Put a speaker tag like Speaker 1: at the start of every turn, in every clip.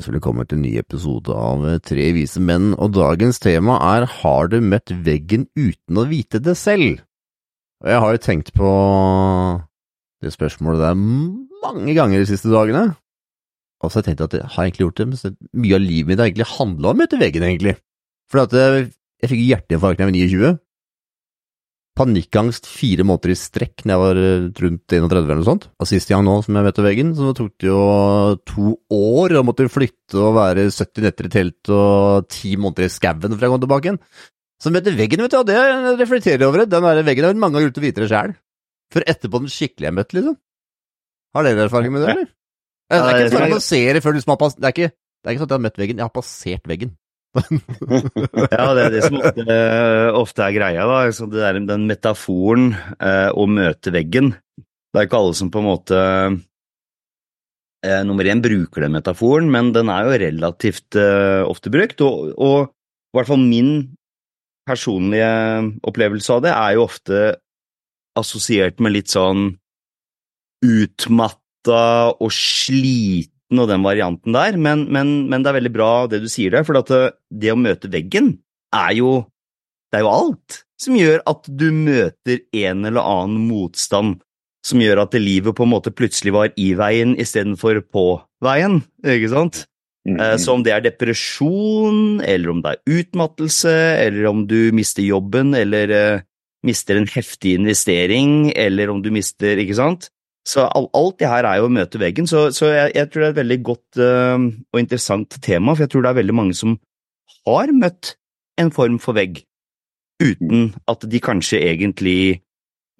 Speaker 1: Ønsker velkommen til en ny episode av Tre vise menn, og dagens tema er Har du møtt veggen uten å vite det selv? Og jeg har jo tenkt på det spørsmålet der mange ganger de siste dagene. Og så har jeg tenkt at jeg har egentlig gjort det, men mye av livet mitt har egentlig handla om å møte veggen, egentlig. For jeg, jeg fikk hjerteinfarkt da jeg var 29 panikkangst fire måneder i strekk når jeg var eh, rundt 31 eller noe sånt. Og sist gang nå som jeg møtte veggen, så tok det jo to år å måtte flytte og være 70 netter i telt og ti måneder i skauen før jeg kom tilbake igjen. Så møtte veggen, vet du, og det reflekterer jeg over. Den der veggen har mange ganger gjort det sjæl. For etterpå den skikkelige jeg møtte, liksom. Har dere erfaring med det, eller? Det er ikke sånn at man ser det før du smaker Det er det er ikke sånn at jeg har møtt veggen, jeg har passert veggen.
Speaker 2: Ja, det er det som ofte, ofte er greia. da, det er Den metaforen eh, å møte veggen. Det er ikke alle som på en måte eh, Nummer én bruker den metaforen, men den er jo relativt eh, ofte brukt. Og, og i hvert fall min personlige opplevelse av det er jo ofte assosiert med litt sånn utmatta og sliten og den varianten der, men, men, men, det er veldig bra det du sier der, for det, det, å møte veggen er jo Det er jo alt som gjør at du møter en eller annen motstand som gjør at livet på en måte plutselig var i veien istedenfor på veien, ikke sant? Mm -hmm. Så om det er depresjon, eller om det er utmattelse, eller om du mister jobben, eller uh, mister en heftig investering, eller om du mister Ikke sant? Så alt det her er jo å møte veggen, så, så jeg, jeg, tror det er et veldig godt uh, og interessant tema, for jeg tror det er veldig mange som har møtt en form for vegg, uten at de kanskje egentlig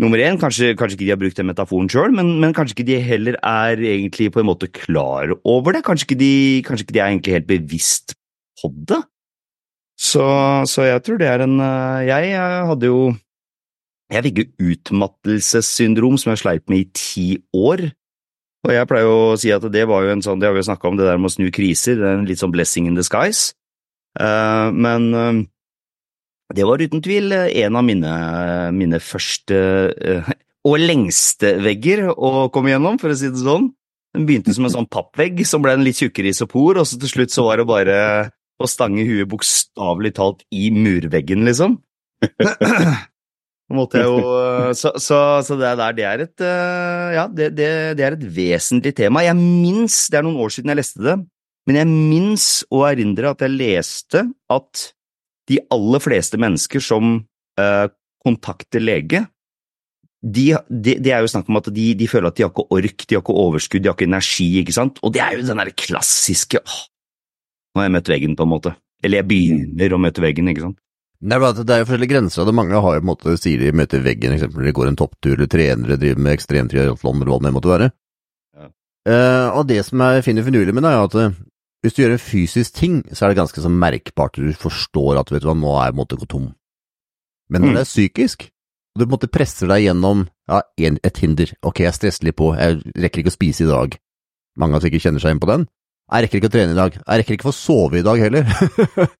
Speaker 2: Nummer én, kanskje, kanskje ikke de har brukt den metaforen sjøl, men, men, kanskje ikke de heller er egentlig på en måte klar over det. Kanskje ikke de, kanskje ikke de er egentlig helt bevisst på det. Så, så jeg tror det er en eh, Jeg, hadde jo jeg fikk jo utmattelsessyndrom som jeg sleit med i ti år. Og jeg pleier å si at det var jo en sånn, det har vi jo snakka om, det der med å snu kriser, det er en litt sånn blessing in disguise. Uh, men uh, det var uten tvil en av mine, mine første og lengste vegger å komme gjennom, for å si det sånn. Den begynte som en sånn pappvegg som ble en litt tjukkere isopor, og så til slutt så var det bare å stange huet bokstavelig talt i murveggen, liksom. Jo, eh, så, så, så, det der, det er et eh, Ja, det, det, det, er et vesentlig tema. Jeg minnes, det er noen år siden jeg leste det, men jeg minnes å erindre at jeg leste at de aller fleste mennesker som eh, kontakter lege, de, de, det er jo snakk om at de, de, føler at de har ikke ork, de har ikke overskudd, de har ikke energi, ikke sant, og det er jo den derre klassiske åh, nå har jeg møtt veggen, på en måte. Eller jeg begynner å møte veggen, ikke sant.
Speaker 1: Det er, det er jo forskjellige grenser, og mange har jo på en måte, sier de møter veggen, eksempel de går en topptur, eller trener, eller driver med ekstremtriatlon, eller hva det måtte være. Ja. Uh, og det som jeg finner finurlig med det, er at uh, hvis du gjør en fysisk ting, så er det ganske så merkbart, du forstår at vet du hva, nå er jeg på en måte gått tom. Men når mm. det er psykisk, og du på en måte presser deg gjennom ja, et hinder, ok, jeg stresser litt på, jeg rekker ikke å spise i dag, mange av oss ikke kjenner seg inn på den, jeg rekker ikke å trene i dag, jeg rekker ikke å få sove i dag heller.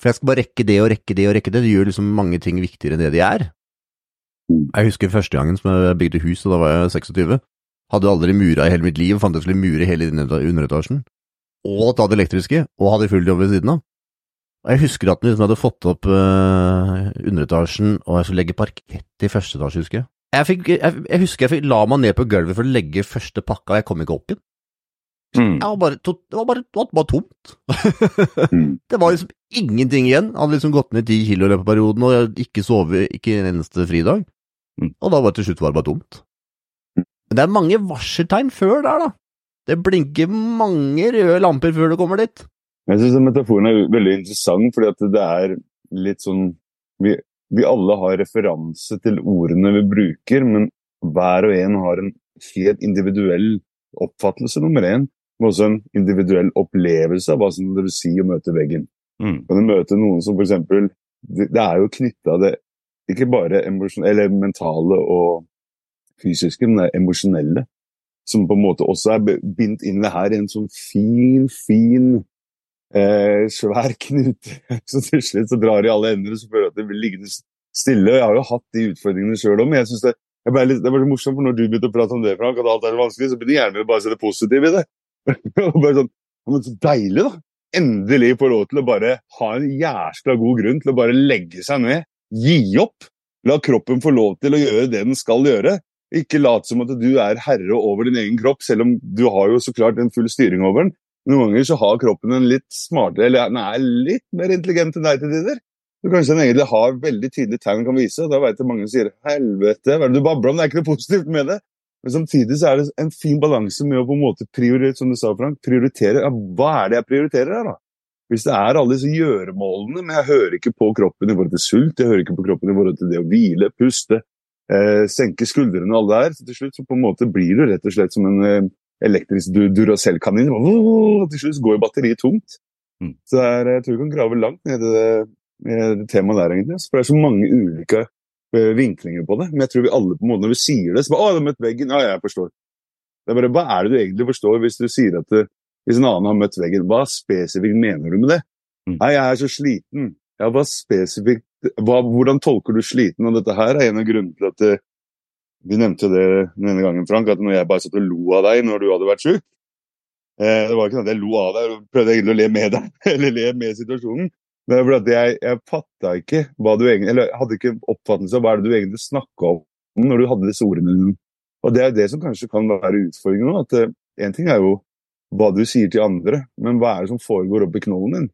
Speaker 1: For jeg skal bare rekke det og rekke det og rekke det. Det gjør liksom mange ting viktigere enn det de er. Mm. Jeg husker første gangen som jeg bygde hus, og da var jeg 26. Hadde aldri mura i hele mitt liv, fant jeg skulle mure hele underetasjen. Og ta det elektriske, og hadde full jobb ved siden av. Og jeg husker at jeg liksom hadde fått opp uh, underetasjen, og jeg skulle legge parkett i første etasje, husker jeg. Jeg, fikk, jeg, jeg husker jeg fikk, la meg ned på gulvet for å legge første pakka, og jeg kom ikke opp igjen. Mm. Var bare, det, var bare, det var bare tomt. mm. Det var liksom ingenting igjen. Hadde liksom gått ned ti kilo i løpet av perioden og ikke sovet ikke en eneste fridag. Mm. Og da var det til slutt bare tomt. Men det er mange varseltegn før der, da. Det blinker mange røde lamper før du kommer dit.
Speaker 3: Jeg syns metaforen er veldig interessant, fordi at det er litt sånn vi, vi alle har referanse til ordene vi bruker, men hver og en har en helt individuell oppfattelse, nummer én men også en individuell opplevelse av hva som det vil si å møte veggen. Mm. Kan du møte noen som f.eks. Det, det er jo knytta det ikke bare eller mentale og fysiske, men det emosjonelle. Som på en måte også er bindt inn det her i en sånn fin, fin eh, svær knute. Så til slutt så drar i alle ender og så føler at det vil liggende stille. Jeg har jo hatt de utfordringene sjøl òg, men jeg synes det, litt, det var så morsomt, for når du begynte å prate om det, Frank, at alt er vanskelig, så begynner hjernen bare å se det positive i det. bare sånn, Men så deilig, da! Endelig få lov til å bare ha en jævla god grunn til å bare legge seg ned. Gi opp! La kroppen få lov til å gjøre det den skal gjøre. Ikke lat som at du er herre over din egen kropp, selv om du har jo så klart en full styring over den. Noen ganger så har kroppen en litt smartere, eller den er litt mer intelligent enn deg til tider. Så kanskje den egentlig har veldig tydelige tegn kan vise, og da vet jeg mange sier 'helvete', hva er det du babler om? Det er ikke noe positivt med det. Men samtidig så er det en fin balanse med å på en måte prioritere, som du sa, Frank, prioritere. Ja, hva er det jeg prioriterer her, da? Hvis det er alle disse gjøremålene, men jeg hører ikke på kroppen i forhold til sult, jeg hører ikke på kroppen i forhold til det å hvile, puste, eh, senke skuldrene og alt det der, så til slutt så på en måte blir du rett og slett som en eh, elektrisk Duracell-kanin. Og Til slutt går batteriet tomt. Mm. Så er, jeg tror vi kan grave langt ned i det, det temaet der, egentlig. For det er så mange ulike Eh, vinklinger på det. Men jeg tror vi alle på en måte, når vi sier det, så bare 'Å, du har møtt veggen.' Ja, jeg forstår. Det er bare, Hva er det du egentlig forstår hvis du sier at det, hvis en annen har møtt veggen? Hva spesifikt mener du med det? Mm. Nei, jeg er så sliten. Ja, hva spesifikt hva, Hvordan tolker du sliten? Og dette her er en av grunnene til at eh, Vi nevnte det denne gangen, Frank, at når jeg bare satt og lo av deg når du hadde vært sjuk eh, Det var ikke sånn at jeg lo av deg, og prøvde egentlig å le med deg, eller le med situasjonen. Men jeg, jeg fatta ikke hva du egentlig Eller hadde ikke oppfattelse av hva er du egentlig snakka om når du hadde disse ordene. Og det er det som kanskje kan være utfordringen nå. at Én eh, ting er jo hva du sier til andre, men hva er det som foregår oppi knollen din?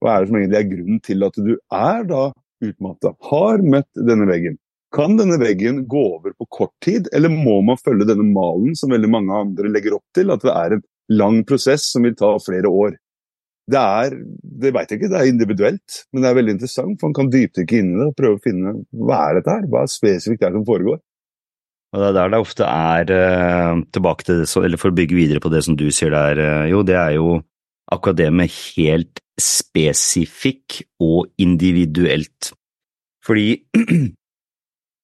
Speaker 3: Hva er det som egentlig er grunnen til at du er da utmatta, har møtt denne veggen? Kan denne veggen gå over på kort tid, eller må man følge denne malen som veldig mange andre legger opp til, at det er en lang prosess som vil ta flere år? Det er det vet jeg ikke, det er individuelt, men det er veldig interessant. For man kan dypdykke inn i det og prøve å finne hva er dette her, hva er spesifikt det som foregår.
Speaker 2: Og Det er der det ofte er uh, tilbake til det, eller For å bygge videre på det som du sier der, uh, jo, det er jo akkurat det med helt spesifikk og individuelt. Fordi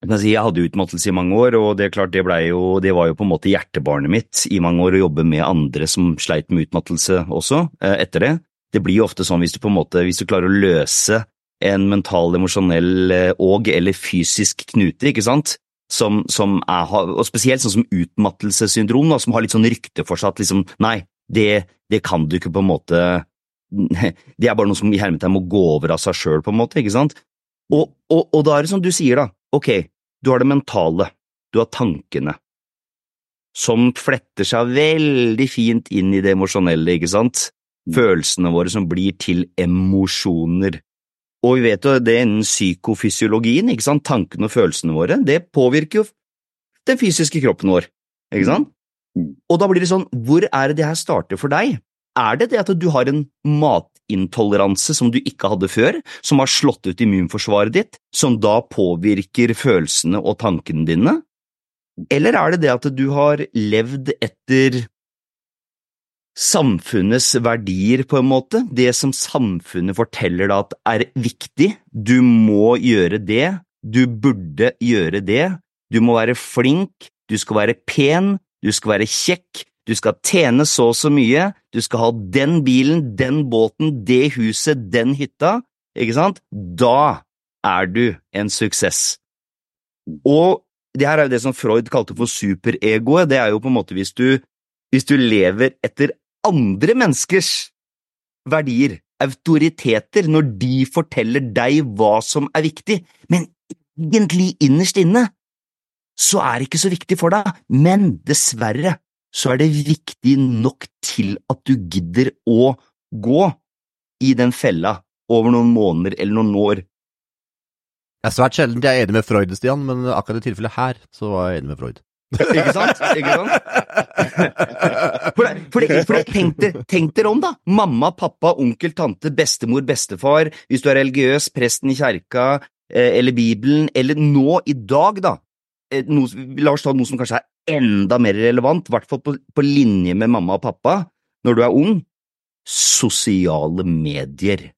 Speaker 2: jeg hadde utmattelse i mange år, og det, klart, det, jo, det, var jo på en måte hjertebarnet mitt i mange år å jobbe med andre som sleit med utmattelse også, uh, etter det det blir jo ofte sånn hvis du på en måte, hvis du klarer å løse en mental, emosjonell eh, og eller fysisk knute, ikke sant, som, som er, og spesielt sånn som utmattelsessyndrom, da, som har litt sånn rykte for seg at liksom, nei, det, det kan du ikke på en måte Det er bare noe som i hermetegn må gå over av seg sjøl, på en måte, ikke sant? Og, og, og da er det som du sier, da, ok, du har det mentale, du har tankene, som fletter seg veldig fint inn i det emosjonelle, ikke sant? Følelsene våre som blir til emosjoner. Og vi vet jo det innen psykofysiologien, ikke sant, tankene og følelsene våre, det påvirker jo den fysiske kroppen vår, ikke sant? Mm. Og da blir det sånn, hvor er det det her starter for deg? Er det det at du har en matintoleranse som du ikke hadde før, som har slått ut immunforsvaret ditt, som da påvirker følelsene og tankene dine? Eller er det det at du har levd etter samfunnets verdier, på en måte. Det som samfunnet forteller deg at er viktig. Du må gjøre det. Du burde gjøre det. Du må være flink. Du skal være pen. Du skal være kjekk. Du skal tjene så og så mye. Du skal ha den bilen, den båten, det huset, den hytta. Ikke sant? Da er du en suksess. Og det her er jo det som Freud kalte for superegoet. Det er jo på en måte hvis du, hvis du lever etter andre menneskers verdier, autoriteter, når de forteller deg hva som er viktig, men egentlig innerst inne så er det ikke så viktig for deg, men dessverre så er det viktig nok til at du gidder å gå i den fella over noen måneder eller noen år.
Speaker 1: Det er svært sjelden jeg er enig med Freud, Stian, men akkurat i tilfellet her så var jeg enig med Freud.
Speaker 2: Ikke sant? Ikke sant? For, for, for tenk, dere, om, da. Mamma, pappa, onkel, tante, bestemor, bestefar, hvis du er religiøs, presten i kjerka, eh, eller Bibelen, eller nå i dag, da. Eh, noe, la oss ta noe som kanskje er enda mer relevant, i hvert fall på, på linje med mamma og pappa, når du er ung. Sosiale medier.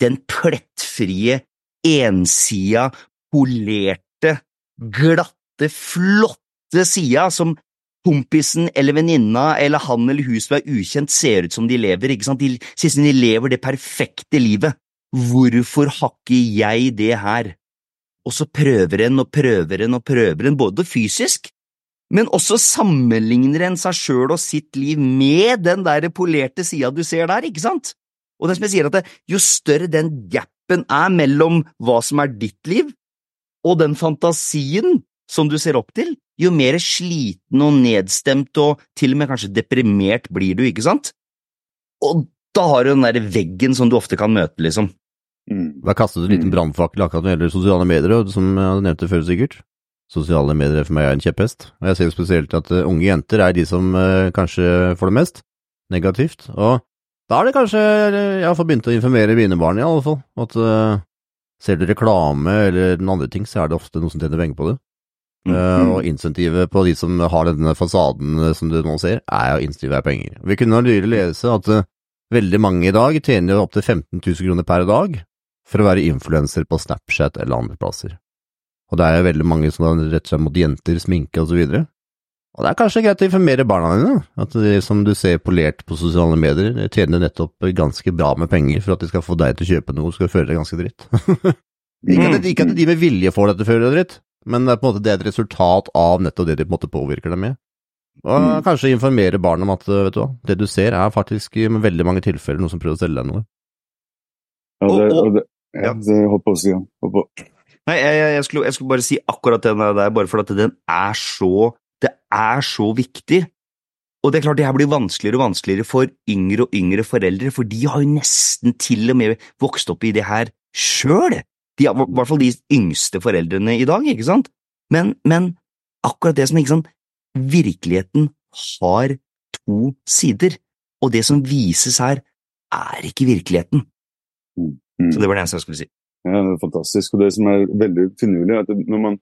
Speaker 2: Den plettfrie, ensida, polerte, glatte, flotte sida som kompisen eller venninna eller han eller hun som er ukjent, ser ut som de lever. ikke sant? De de lever det perfekte livet. Hvorfor hakker jeg det her? Og så prøver en og prøver en og prøver en, både fysisk, men også sammenligner en seg sjøl og sitt liv med den der polerte sida du ser der, ikke sant? Og det som jeg sier at det, jo større den gapen er mellom hva som er ditt liv, og den fantasien som du ser opp til, jo mer sliten og nedstemt og til og med kanskje deprimert blir du, ikke sant? Og da har du den der veggen som du ofte kan møte, liksom.
Speaker 1: Mm. Da kastet du en liten mm. brannfakkel akkurat når det gjelder sosiale medier, og som jeg nevnte før sikkert. Sosiale medier for meg er en kjepphest, og jeg ser spesielt at uh, unge jenter er de som uh, kanskje får det mest negativt, og da er det kanskje jeg har begynt å informere mine barn i alle fall, at uh, ser du reklame eller den andre ting, så er det ofte noe som tjener penger på det. Mm. Uh, og insentivet på de som har denne fasaden som du nå ser, er å insentive penger. Vi kunne nylig lese at uh, veldig mange i dag tjener opptil 15 000 kroner per dag for å være influenser på Snapchat eller andre plasser. Og det er jo veldig mange som retter seg mot jenter, sminke og så. Og det er kanskje greit å informere barna dine, at de som du ser polert på sosiale medier, tjener nettopp ganske bra med penger for at de skal få deg til å kjøpe noe og skal føle deg ganske dritt. ikke, at, ikke, at, de med vilje får deg til å føle deg dritt, men det er på en måte det er et resultat av nettopp det de på en måte påvirker dem med. Og mm. kanskje informere barn om at vet du hva, det du ser er faktisk i veldig mange tilfeller noe som prøver å selge deg noe.
Speaker 3: Ja, det, og, det, ja, det holdt på å si, ja.
Speaker 2: Nei, jeg, jeg, jeg, skulle, jeg, skulle, bare si akkurat den der, bare for at den er så Det er så viktig. Og det er klart det her blir vanskeligere og vanskeligere for yngre og yngre foreldre, for de har jo nesten til og med vokst opp i det her sjøl. I hvert fall de yngste foreldrene i dag, ikke sant? Men, men akkurat det som ikke sant, virkeligheten har to sider, og det som vises her, er ikke virkeligheten. Mm. Så det var det eneste jeg skulle si.
Speaker 3: Ja, det er fantastisk. Og det som er veldig finurlig, at når man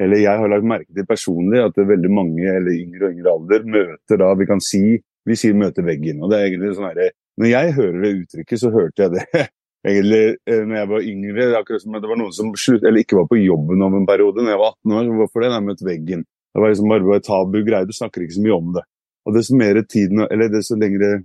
Speaker 3: eller jeg har lagt merke til personlig at det er veldig mange eller yngre og yngre alder møter da Vi kan si vi sier møter veggen. og det er egentlig sånn her, Når jeg hører det uttrykket, så hørte jeg det egentlig eh, når jeg var yngre. akkurat som Det var noen som slutt, eller ikke var på jobben om en periode. når jeg var 18 år, Hvorfor det? Jeg møtt veggen. Det var liksom bare et tabu greie. Du snakker ikke så mye om det. Og desto mer tiden, eller desto lengre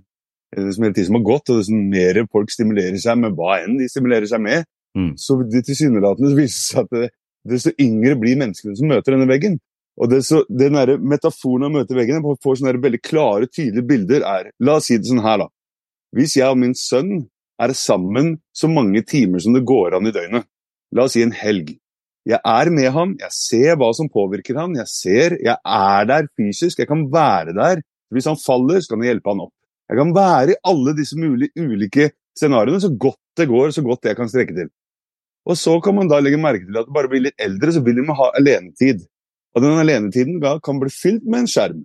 Speaker 3: desto mer tid som har gått, og desto mer folk stimulerer seg med hva enn de stimulerer seg med, mm. så det tilsynelatende viser seg at det, desto yngre blir menneskene som møter denne veggen. Og det så, den der Metaforen av å møte veggen får sånne veldig klare, tydelige bilder er La oss si det sånn her, da. Hvis jeg og min sønn er sammen så mange timer som det går an i døgnet, la oss si en helg, jeg er med ham, jeg ser hva som påvirker ham, jeg ser, jeg er der fysisk, jeg kan være der. Hvis han faller, så kan jeg hjelpe han opp. Jeg kan være i alle disse mulige, ulike scenarioene så godt det går, så godt jeg kan strekke til. Og så kan man da legge merke til at bare blir litt eldre, så vil man ha alenetid. Og den alenetiden kan bli fylt med en skjerm.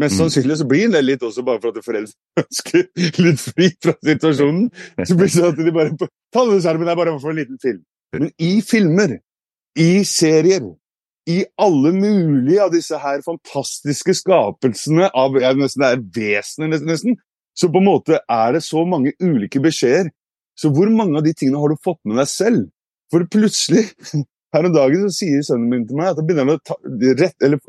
Speaker 3: Mest mm. sannsynlig så blir det litt også bare for at foreldrene ønsker litt fri fra situasjonen. Så blir det sånn at de bare Ta denne skjermen, det er bare for en liten film. Men i filmer i serier. I alle mulige av disse her fantastiske skapelsene av ja, nesten det er vesener, nesten, nesten, så på en måte er det så mange ulike beskjeder. Så hvor mange av de tingene har du fått med deg selv? For plutselig, her om dagen, så sier sønnen min til meg at han begynner å ta, rett, eller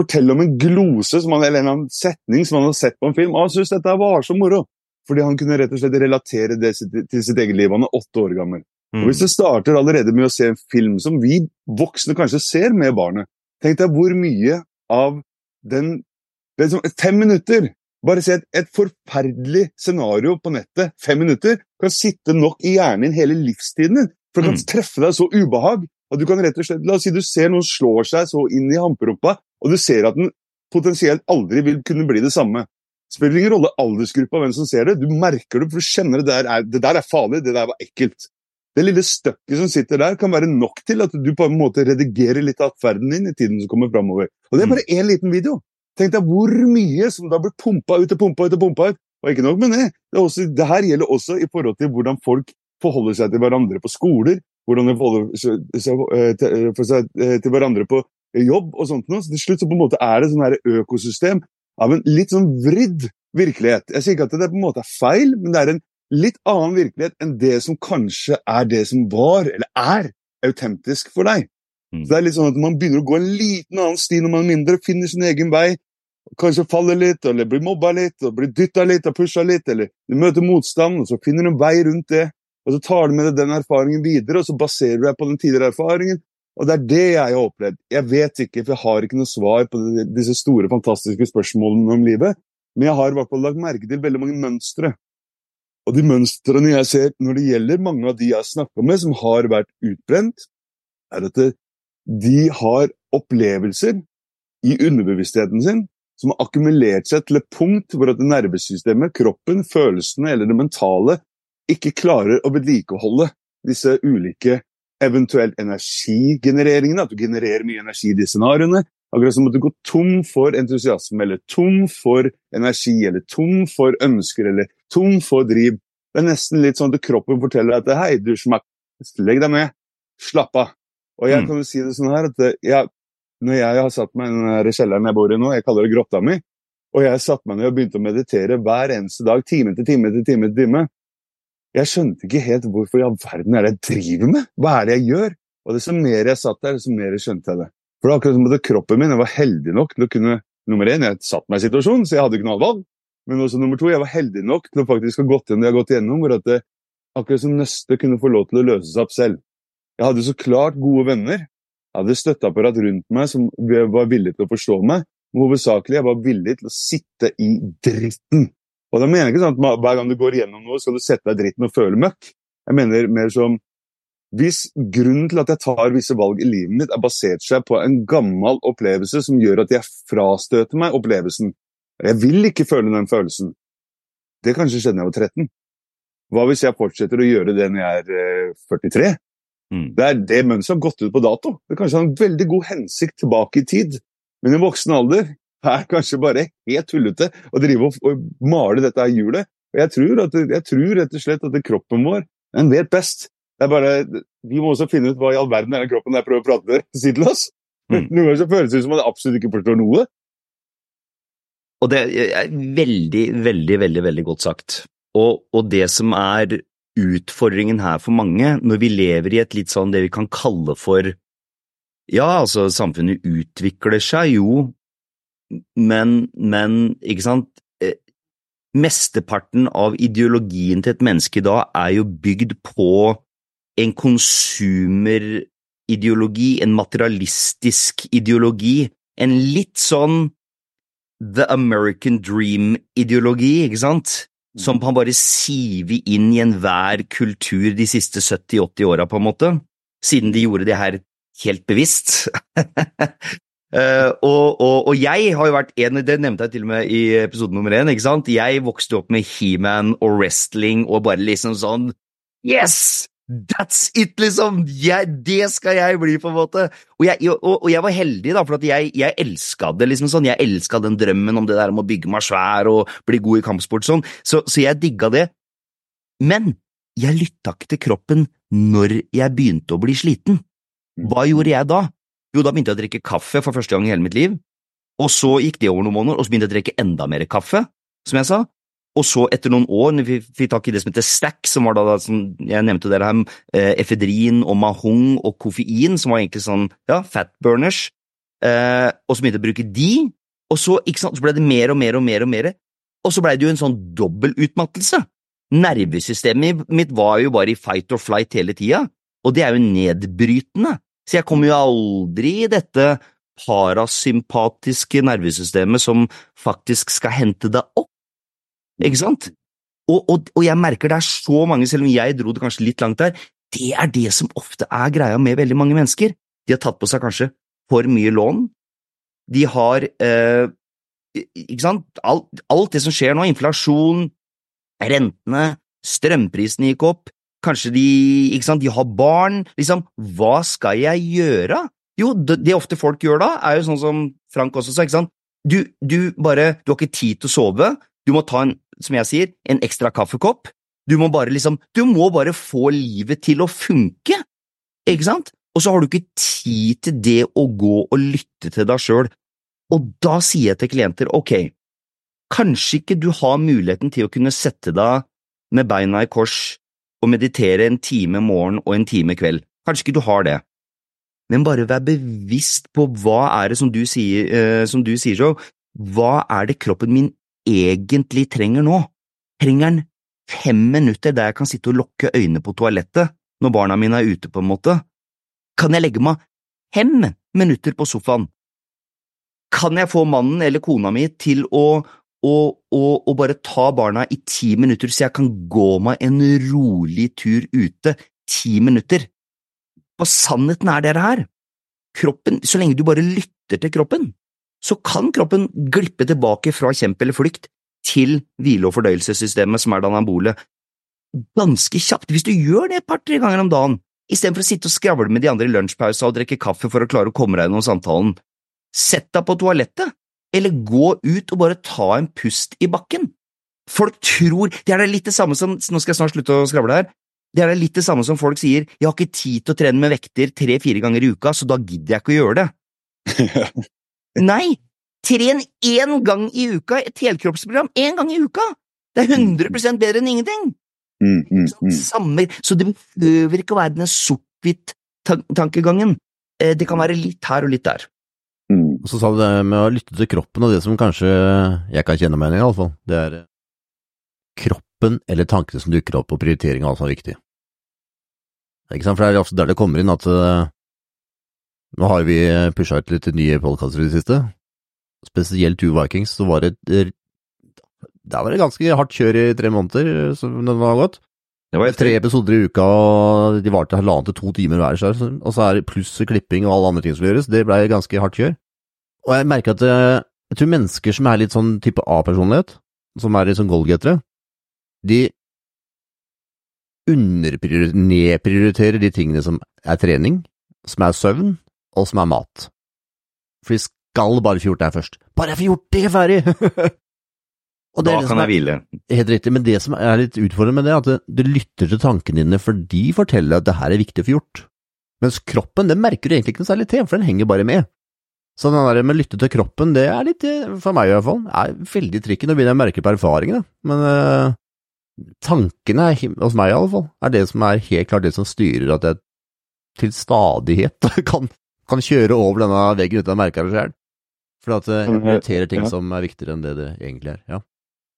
Speaker 3: fortelle om en glose han, eller en setning som han har sett på en film. Og han syntes dette var så moro. Fordi han kunne rett og slett relatere det til sitt eget liv. Han er åtte år gammel. Mm. Og Hvis du starter allerede med å se en film som vi voksne kanskje ser med barnet, tenk deg hvor mye av den som, Fem minutter! Bare se et, et, forferdelig scenario på nettet, fem minutter, kan sitte nok i hjernen din hele livstiden din. For det kan mm. treffe deg så ubehag at du kan rett og slett La oss si du ser noen slår seg så inn i hamperumpa, og du ser at den potensielt aldri vil kunne bli det samme. Spiller ingen rolle aldersgruppa hvem som ser det, du merker det, for du kjenner det der er, det der er farlig, det der var ekkelt. Det lille støkket som sitter der, kan være nok til at du på en måte redigerer litt av atferden din i tiden som kommer framover. Og det er bare én mm. liten video. Tenk deg hvor mye som da blir pumpa ut og pumpa ut og pumpa ut. Og ikke nok med det. Det, også, det, her gjelder også i forhold til hvordan folk forholder seg til hverandre på skoler, hvordan de forholder seg eh, eh, eh, til hverandre på jobb og sånt noe. Så til slutt så på en måte er det sånn her økosystem av en litt sånn vridd virkelighet. Jeg sier ikke at det på en måte er feil, men det er en litt annen virkelighet enn det som kanskje er det som var, eller er, autentisk for deg. Mm. Så det er litt sånn at Man begynner å gå en liten annen sti når man er mindre, finner sin egen vei. Kanskje faller litt, eller blir mobba litt, og blir dytta litt og pusha litt, eller du møter motstand, og så finner du en vei rundt det. Og så tar du med deg den erfaringen videre, og så baserer du deg på den tidligere erfaringen. Og det er det jeg har opplevd. Jeg vet ikke, for jeg har ikke noe svar på disse store, fantastiske spørsmålene om livet. Men jeg har i hvert fall lagt merke til veldig mange mønstre. Og de mønstrene jeg ser når det gjelder mange av de jeg har snakka med som har vært utbrent, er at de har opplevelser i underbevisstheten sin som har akkumulert seg til et punkt hvor at nervesystemet, kroppen, følelsene eller det mentale ikke klarer å vedlikeholde disse ulike eventuelt energigenereringen, At du genererer mye energi i de scenarioene. Akkurat som at du går tom for entusiasme, eller tom for energi, eller tom for ønsker, eller tom for driv. Det er nesten litt sånn at kroppen forteller deg at hei, du smakk, legg deg ned, slapp av. Og jeg mm. kan jo si det sånn her at jeg, når jeg har satt meg i den kjelleren jeg bor i nå, jeg kaller det grotta mi, og jeg satte meg ned og begynte å meditere hver eneste dag, time til time til time til time, jeg skjønte ikke helt hvorfor i all verden er det jeg driver med? Hva er det jeg gjør? Og desto mer jeg satt der, desto mer skjønte jeg det. For det var akkurat som at kroppen min jeg var heldig nok til å kunne Nummer én, jeg satte meg i situasjonen, så jeg hadde ikke noe valg. Men også nummer to, jeg var heldig nok til å faktisk ha gått gjennom det jeg har gått gjennom, hvor at det, akkurat som nøstet kunne få lov til å løse seg opp selv. Jeg hadde så klart gode venner jeg hadde støtteapparat rundt meg som var villig til å forstå meg. Men hovedsakelig jeg var villig til å sitte i dritten. Og da mener jeg ikke sånn at hver gang du går gjennom noe, skal du sette deg dritten og føle møkk. Jeg mener mer som hvis grunnen til at jeg tar visse valg i livet mitt, er basert seg på en gammel opplevelse som gjør at jeg frastøter meg opplevelsen Jeg vil ikke føle den følelsen. Det kanskje skjedde da jeg var 13. Hva hvis jeg fortsetter å gjøre det når jeg er 43? Eh, Mm. Det er det mønsteret har gått ut på dato. Det kanskje har en veldig god hensikt tilbake i tid, men i voksen alder er kanskje bare helt tullete å drive og, og male dette her hjulet. Og jeg tror, at, jeg tror rett og slett at kroppen vår den vet best. Det er bare, Vi må også finne ut hva i all verden er den kroppen jeg prøver å prate med si til oss. Mm. Noen ganger så føles det som at jeg absolutt ikke forstår noe.
Speaker 2: Og det er veldig, veldig, veldig, veldig godt sagt. Og, og det som er utfordringen her for mange, når vi lever i et litt sånn det vi kan kalle for Ja, altså, samfunnet utvikler seg jo, men, men ikke sant eh, Mesteparten av ideologien til et menneske i dag er jo bygd på en konsumerideologi, en materialistisk ideologi, en litt sånn The American Dream-ideologi, ikke sant? som kan bare sive inn i enhver kultur de siste 70-80 åra, på en måte, siden de gjorde det her helt bevisst. Uh, og, og, og, jeg har jo vært en, det nevnte jeg til og med i episode nummer én, ikke sant? Jeg vokste opp med He-Man og wrestling og bare liksom sånn Yes! That's it, liksom! Jeg, det skal jeg bli, på en måte. Og jeg, og, og jeg var heldig, da, for jeg, jeg elska det. liksom sånn. Jeg elska den drømmen om det der om å bygge meg svær og bli god i kampsport sånn. Så, så jeg digga det. Men jeg lytta ikke til kroppen når jeg begynte å bli sliten. Hva gjorde jeg da? Jo, da begynte jeg å drikke kaffe for første gang i hele mitt liv. Og så gikk det over noen måneder, og så begynte jeg å drikke enda mer kaffe, som jeg sa. Og så, etter noen år, når vi fikk tak i det som heter Stack, som var da, som jeg nevnte dere her, eh, efedrin og mahong og koffein, som var egentlig sånn, ja, fatburners, eh, og så begynte jeg å bruke de, og så, ikke sant, så ble det mer og mer og mer og mer, og så ble det jo en sånn dobbel utmattelse. Nervesystemet mitt var jo bare i fight or flight hele tida, og det er jo nedbrytende, så jeg kommer jo aldri i dette parasympatiske nervesystemet som faktisk skal hente deg opp ikke sant? Og, og, og, jeg merker det er så mange, selv om jeg dro det kanskje litt langt der, det er det som ofte er greia med veldig mange mennesker. De har tatt på seg kanskje for mye lån. De har eh, Ikke sant? Alt, alt, det som skjer nå, inflasjon, rentene, strømprisene gikk opp, kanskje de ikke sant, de har barn, liksom, hva skal jeg gjøre? Jo, det, det ofte folk gjør da, er jo sånn som Frank også sa, ikke sant, du, du bare, du har ikke tid til å sove, du må ta en, som jeg sier, en ekstra kaffekopp. Du må bare liksom, du må bare få livet til å funke, ikke sant? Og så har du ikke tid til det å gå og lytte til deg sjøl. Og da sier jeg til klienter, ok, kanskje ikke du har muligheten til å kunne sette deg med beina i kors og meditere en time morgen og en time kveld. Kanskje ikke du har det. Men bare vær bevisst på hva er det som du sier, eh, som du sier så, hva er det kroppen min egentlig trenger nå? Trenger han fem minutter der jeg kan sitte og lukke øynene på toalettet når barna mine er ute, på en måte? Kan jeg legge meg fem minutter på sofaen. Kan jeg få mannen eller kona mi til å, å, og, og, bare ta barna i ti minutter, så jeg kan gå meg en rolig tur ute? Ti minutter. Og sannheten er dere her. Kroppen, så lenge du bare lytter til kroppen, så kan kroppen glippe tilbake fra kjemp eller flykt til hvile- og fordøyelsessystemet, som er det anabole, ganske kjapt. Hvis du gjør det et par–tre ganger om dagen, istedenfor å sitte og skravle med de andre i lunsjpausa og drikke kaffe for å klare å komme deg gjennom samtalen, sett deg på toalettet, eller gå ut og bare ta en pust i bakken. Folk tror Det er det litt det samme som Nå skal jeg snart slutte å skravle her. Det er det litt det samme som folk sier jeg har ikke tid til å trene med vekter tre–fire ganger i uka, så da gidder jeg ikke å gjøre det. Nei, tren én gang i uka, et helkroppsprogram én gang i uka! Det er 100 bedre enn ingenting!
Speaker 3: Mm, mm, mm.
Speaker 2: Samme, så det behøver ikke å være den sort-hvitt-tankegangen. Eh, Det kan være litt her og litt der.
Speaker 3: Mm.
Speaker 1: Og så sa du det med å lytte til kroppen, og det som kanskje jeg kan kjenne meg igjen i, iallfall, det er kroppen eller tankene som dukker opp, og prioritering av alt som er viktig. Ikke sant, for det er ofte der det kommer inn at eh, nå har vi pusha ut litt nye podkaster i det siste, spesielt Two Vikings, så var det det var det ganske hardt kjør i tre måneder, som det har gått.
Speaker 2: Det var
Speaker 1: Tre episoder i uka, og de varte halvannen til to timer hver, og så er det pluss klipping og alle andre ting som gjøres. Det blei ganske hardt kjør. Og jeg merker at eh, jeg tror mennesker som er litt sånn type A-personlighet, som er litt sånn goalgettere, de underprioriterer, nedprioriterer de tingene som er trening, som er søvn, og som er mat. For de skal bare få gjort det her først. Bare jeg får gjort det, ferdig! Og det er
Speaker 2: Da
Speaker 1: det
Speaker 2: kan
Speaker 1: som
Speaker 2: jeg hvile.
Speaker 1: Helt riktig, men det som er litt utfordrende med det, er at du lytter til tankene dine, for de forteller at det her er viktig å få gjort. Mens kroppen, det merker du egentlig ikke noe særlig til, for den henger bare med. Så den der med å lytte til kroppen, det er litt, eh, for meg i hvert fall, er veldig tricky. Nå begynner jeg å merke på erfaringene, men øh, tankene, er hos meg i alle fall, er det som er helt klart det som styrer at jeg til stadighet kan, kan kjøre over denne veggen uten å merke det sjøl. For at øh, jeg
Speaker 3: eh,
Speaker 1: prioriterer ting som er viktigere enn det det egentlig er. Ja.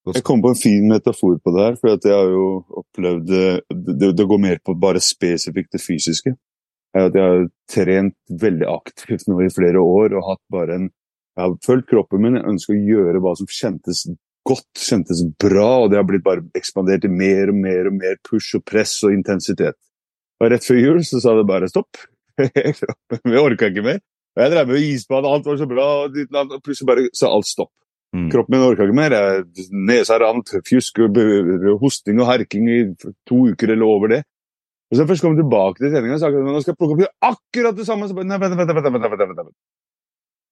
Speaker 3: Jeg kom på en fin metafor på det her, for jeg har jo opplevd det, det går mer på bare spesifikt det fysiske. Jeg har trent veldig aktivt nå i flere år og hatt bare en Jeg har fulgt kroppen min, jeg ønsker å gjøre hva som kjentes godt, kjentes bra, og det har blitt bare ekspandert i mer og mer og mer push og press og intensitet. Og rett før jul så sa det bare stopp. Min orka ikke mer. Og jeg drev med isbad, alt var så bra, og plutselig bare sa alt stopp.
Speaker 2: Mm.
Speaker 3: Kroppen min orka ikke mer. Nesa rant, fjusk, hosting og herking i to uker eller over det. Og så først kom jeg tilbake til treninga og sa nå skal jeg plukke opp akkurat det samme. Så bare, nei, vent, vent, vent, vent, vent, vent, vent.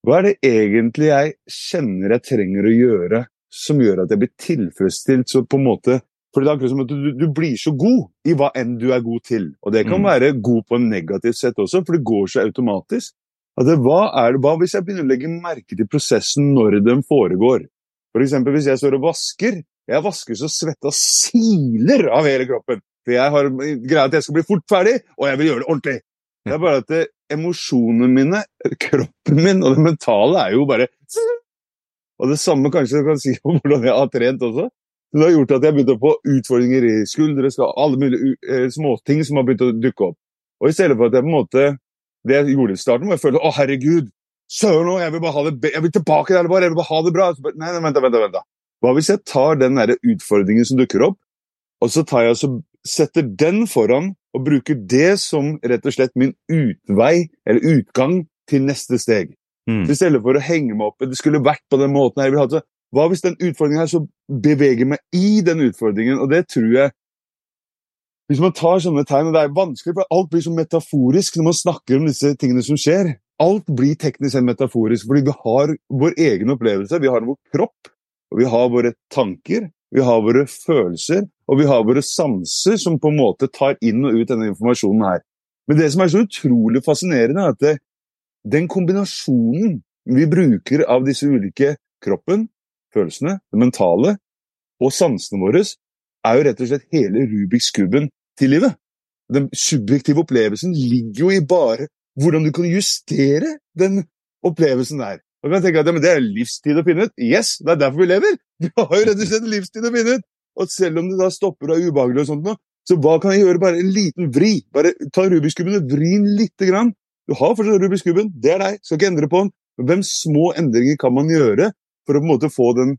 Speaker 3: Hva er det egentlig jeg kjenner jeg trenger å gjøre som gjør at jeg blir tilfredsstilt? Så på en måte, for det er akkurat som at du, du blir så god i hva enn du er god til. Og det kan
Speaker 2: Mm.
Speaker 3: være god på en negativt sett også, for det går så automatisk. At hva, det, hva hvis jeg begynner å legge merke til prosessen når den foregår? For eksempel hvis jeg står og vasker. Jeg vasker så svetta siler av hele kroppen. For jeg har greia at jeg skal bli fort ferdig, og jeg vil gjøre det ordentlig. Det er bare at det, emosjonene mine, kroppen min og det mentale er jo bare Og det samme kanskje du kan si om hvordan jeg har trent også. Så det har gjort at jeg har begynt å få utfordringer i skuldre, alle mulige eh, småting som har begynt å dukke opp. Og i stedet for at jeg på en måte Det jeg gjorde i starten, var jeg følte å herregud, søren òg, jeg vil bare ha det jeg vil tilbake der, bare, jeg vil bare ha det bra. Bare, Nei, nei, vent, vent, vent. Hva hvis jeg tar den der utfordringen som dukker opp, og så tar jeg og setter den foran og bruker det som rett og slett min utvei, eller utgang, til neste steg.
Speaker 2: Mm.
Speaker 3: I stedet for å henge meg opp det skulle vært på den måten her, hva hvis den utfordringen her så beveger meg i den utfordringen? Og det tror jeg Hvis man tar sånne tegn, og det er vanskelig, for alt blir så metaforisk når man snakker om disse tingene som skjer. Alt blir teknisk sett metaforisk, fordi vi har vår egen opplevelse, vi har vår kropp, og vi har våre tanker, vi har våre følelser, og vi har våre sanser som på en måte tar inn og ut denne informasjonen her. Men det som er så utrolig fascinerende, er at det, den kombinasjonen vi bruker av disse ulike kroppen, følelsene, det mentale og sansene våre, er jo rett og slett hele Rubiks kuben til livet. Den subjektive opplevelsen ligger jo i bare hvordan du kan justere den opplevelsen der. Og kan tenke at ja, Det er livstid å finne ut. Yes, det er derfor vi lever! Vi har jo rett og slett livstid å finne ut! Og selv om det da stopper og er ubehagelig, og sånt så hva kan jeg gjøre? Bare en liten vri. Bare ta Rubiks kuben og vri den lite grann. Du har fortsatt Rubiks kuben, det er deg, skal ikke endre på den. Men hvem små endringer kan man gjøre for å på en måte få den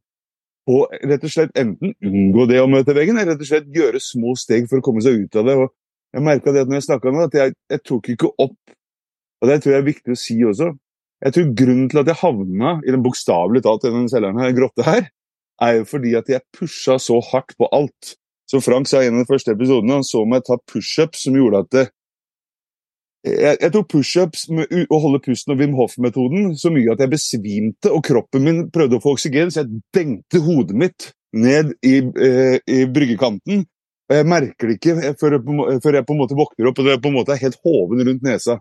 Speaker 3: på rett og slett enten unngå det å møte veggen, eller rett og slett gjøre små steg for å komme seg ut av det. Og jeg merka det at når jeg snakka nå, at jeg, jeg, tok ikke opp Og det tror jeg er viktig å si også. Jeg tror grunnen til at jeg havna i den bokstavelig talt i den celleren her, grotta her, er jo fordi at jeg pusha så hardt på alt. Som Frank sa i en av de første episodene, han så meg ta pushups som gjorde at det, jeg, jeg, tok pushups å holde pusten og Wim Hof-metoden så mye at jeg besvimte, og kroppen min prøvde å få oksygen, så jeg dengte hodet mitt ned i, eh, i bryggekanten. Og jeg merker det ikke før jeg, på, før jeg, på, en måte våkner opp og det er på en måte helt hoven rundt nesa.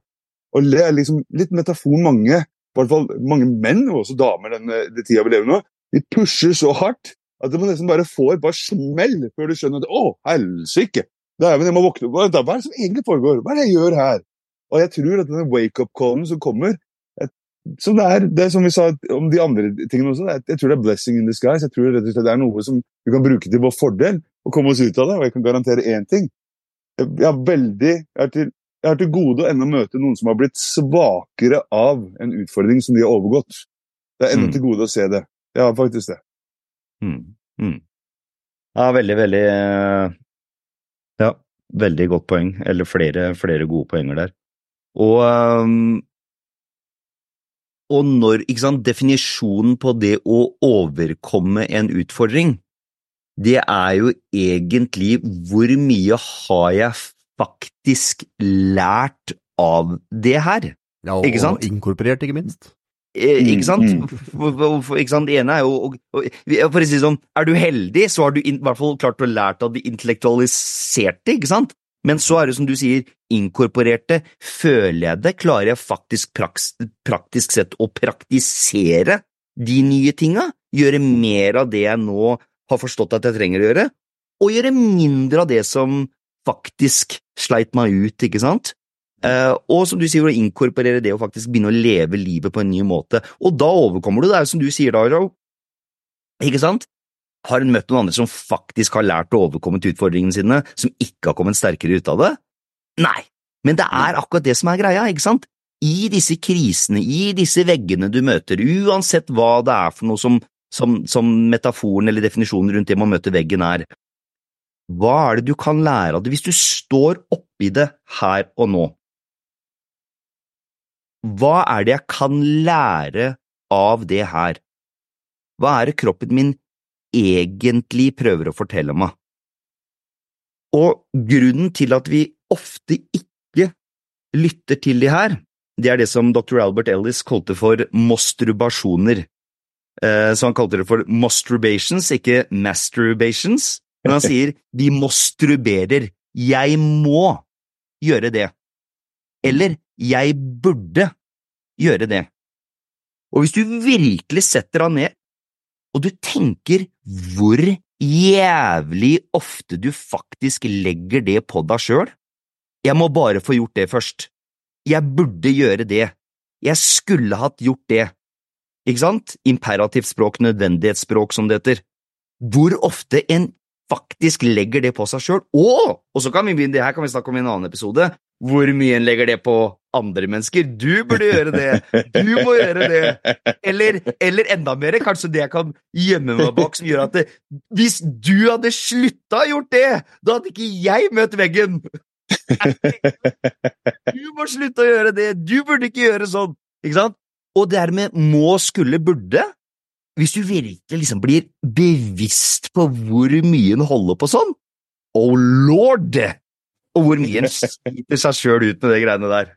Speaker 3: Og det er liksom litt metafor mange, i hvert fall mange menn, og også damer den, den tida vi lever nå, de pusher så hardt at man nesten bare får et bare smell før du skjønner at å, helsike! Jeg må våkne opp. Hva er det som egentlig foregår? Hva er det jeg gjør her? Og jeg tror at denne wake-up-callen som kommer som det er, det er som vi sa om de andre tingene også, er, jeg tror det er blessing in disguise. Jeg tror rett og slett det er noe som vi kan bruke til vår fordel og komme oss ut av det. Og jeg kan garantere én ting. Jeg har veldig, jeg har til, jeg har til gode å ennå møte noen som har blitt svakere av en utfordring som de har overgått. Det er ennå mm. til gode å se det. Jeg har faktisk det.
Speaker 2: Mm. Mm. Ja, veldig, veldig Ja, veldig godt poeng. Eller flere, flere gode poenger der. Og, um, og når sant, definisjonen på det å overkomme en utfordring, det er jo egentlig hvor mye har jeg faktisk lært av det her?
Speaker 1: Ja, og, og inkorporert, ikke minst.
Speaker 2: Eh, ikke sant? Mm. For, ikke sant? Det ene er jo For å si det sånn, er du heldig, så har du i hvert fall klart å lært av det intellektualiserte, ikke sant? Men så er det som du sier, inkorporerte. Føler jeg det? Klarer jeg faktisk praks, praktisk sett å praktisere de nye tinga? Gjøre mer av det jeg nå har forstått at jeg trenger å gjøre? Og gjøre mindre av det som faktisk sleit meg ut, ikke sant? Uh, og som du sier, å inkorporere det og faktisk begynne å leve livet på en ny måte. Og da overkommer du, det som du sier, Daro, ikke sant? Har hun møtt noen andre som faktisk har lært å overkomme utfordringene sine, som ikke har kommet sterkere ut av det? Nei, men det er akkurat det som er greia, ikke sant? I disse krisene, i disse veggene du møter, uansett hva det er for noe som, som, som metaforen eller definisjonen rundt det man møter veggen er, hva er det du kan lære av det hvis du står oppi det her og nå? Hva er det jeg kan lære av det her? Hva er det kroppen min egentlig prøver å fortelle meg. Og grunnen til at vi ofte ikke lytter til de her, det er det som dr. Albert Ellis kalte for mostrubasjoner. Eh, så han kalte det for masturbations, ikke masturbations. Men han sier vi mostruberer. Jeg må gjøre det. Eller jeg burde gjøre det. Og hvis du virkelig setter han ned og du tenker hvor jævlig ofte du faktisk legger det på deg sjøl. Jeg må bare få gjort det først. Jeg burde gjøre det. Jeg skulle hatt gjort det. Ikke sant? Imperativt språk, nødvendighetsspråk, som det heter. Hvor ofte en faktisk legger det på seg sjøl. Og, og så kan vi begynne, det her kan vi snakke om i en annen episode, hvor mye en legger det på andre mennesker. Du burde gjøre det! Du må gjøre det! Eller, eller enda mer, kanskje det jeg kan gjemme meg bak, som gjør at det, hvis du hadde slutta å gjort det, da hadde ikke jeg møtt veggen! Du må slutte å gjøre det! Du burde ikke gjøre sånn! Ikke sant? Og dermed må, skulle, burde. Hvis du virkelig liksom blir bevisst på hvor mye en holder på sånn, oh lord! Og hvor mye en sliter seg sjøl ut med de greiene der.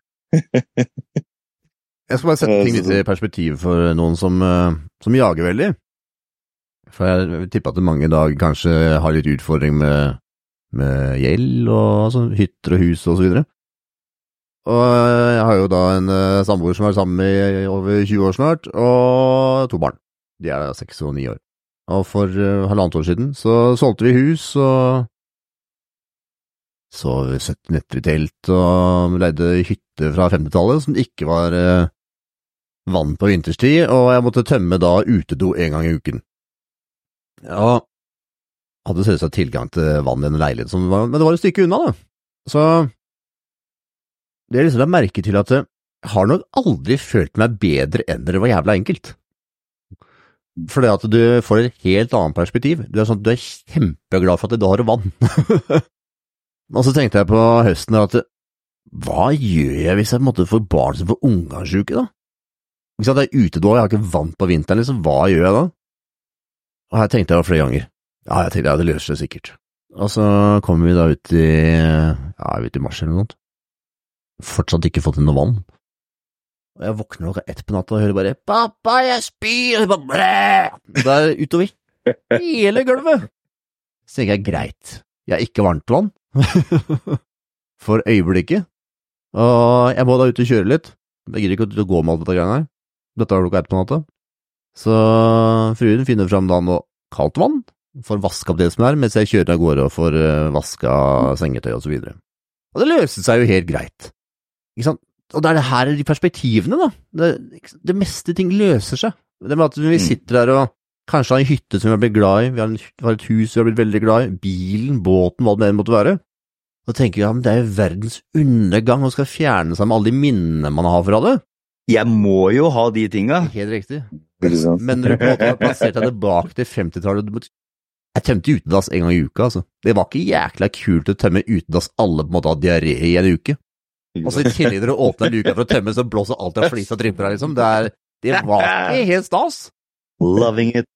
Speaker 1: Jeg skal bare sette ting litt i perspektiv for noen som, eh, som jager veldig. For jeg tipper at mange i dag kanskje har litt utfordring med, med gjeld og altså, hytter og hus og så videre. Og jeg har jo da en uh, samboer som har vært sammen i over 20 år snart, og to barn. De er seks og ni år. Og for uh, halvannet år siden så solgte vi hus og Sov 70 netter i telt og leide hytte fra 50-tallet som ikke var eh, vann på vinterstid, og jeg måtte tømme da utedo en gang i uken. Ja, hadde selvsagt tilgang til vann i en leilighet, var, men det var et stykke unna, da. Så det er liksom det merke til at jeg har nok aldri følt meg bedre enn det var jævla enkelt. Fordi at du får et helt annet perspektiv. Du er, sånn, du er kjempeglad for at du har vann. og så tenkte jeg på høsten at hva gjør jeg hvis jeg måtte få barn som får ungarsjuke, da? Ikke sant, er er utedo, jeg har ikke vann på vinteren, liksom, hva gjør jeg da? Og her tenkte jeg flere ganger. Ja, jeg tenkte ja, det løser seg sikkert. Og så kommer vi da ut i, ja, ut i mars eller noe sånt. Fortsatt ikke fått inn noe vann. Og jeg våkner klokka ett på natta og hører bare 'Pappa, jeg spyr!' Og jeg bare blæ! Det er utover hele gulvet. Så tenker jeg greit, jeg har ikke varmtvann for øyeblikket, og jeg må da ut og kjøre litt. Jeg gidder ikke å gå med alt dette greiene her. Dette var klokka ett på natta. Så fruen finner fram da noe kaldt vann, får vaska opp det som er, mens jeg kjører av gårde og får vaska sengetøy og så videre. Og det løste seg jo helt greit. Ikke sant? Og det er det her de perspektivene, da. Det, det meste ting løser seg. Det med at vi sitter der og kanskje har en hytte som vi har blitt glad i, vi har, en, vi har et hus vi har blitt veldig glad i, bilen, båten, hva det enn måtte være. Da tenker jeg ja, men det er jo verdens undergang og skal fjerne seg med alle de minnene man har fra det.
Speaker 2: Jeg må jo ha de tinga.
Speaker 1: Helt riktig. Men når du på en måte har plassert deg tilbake til 50-tallet Jeg tømte utedass en gang i uka, altså. Det var ikke jækla kult å tømme utedass alle på en måte har diaré i en uke. Og så i tillegg når du åpner luka for å tømme, så blåser alt av flis og dripper her, liksom. Det, er, det var ikke helt stas.
Speaker 2: Loving it.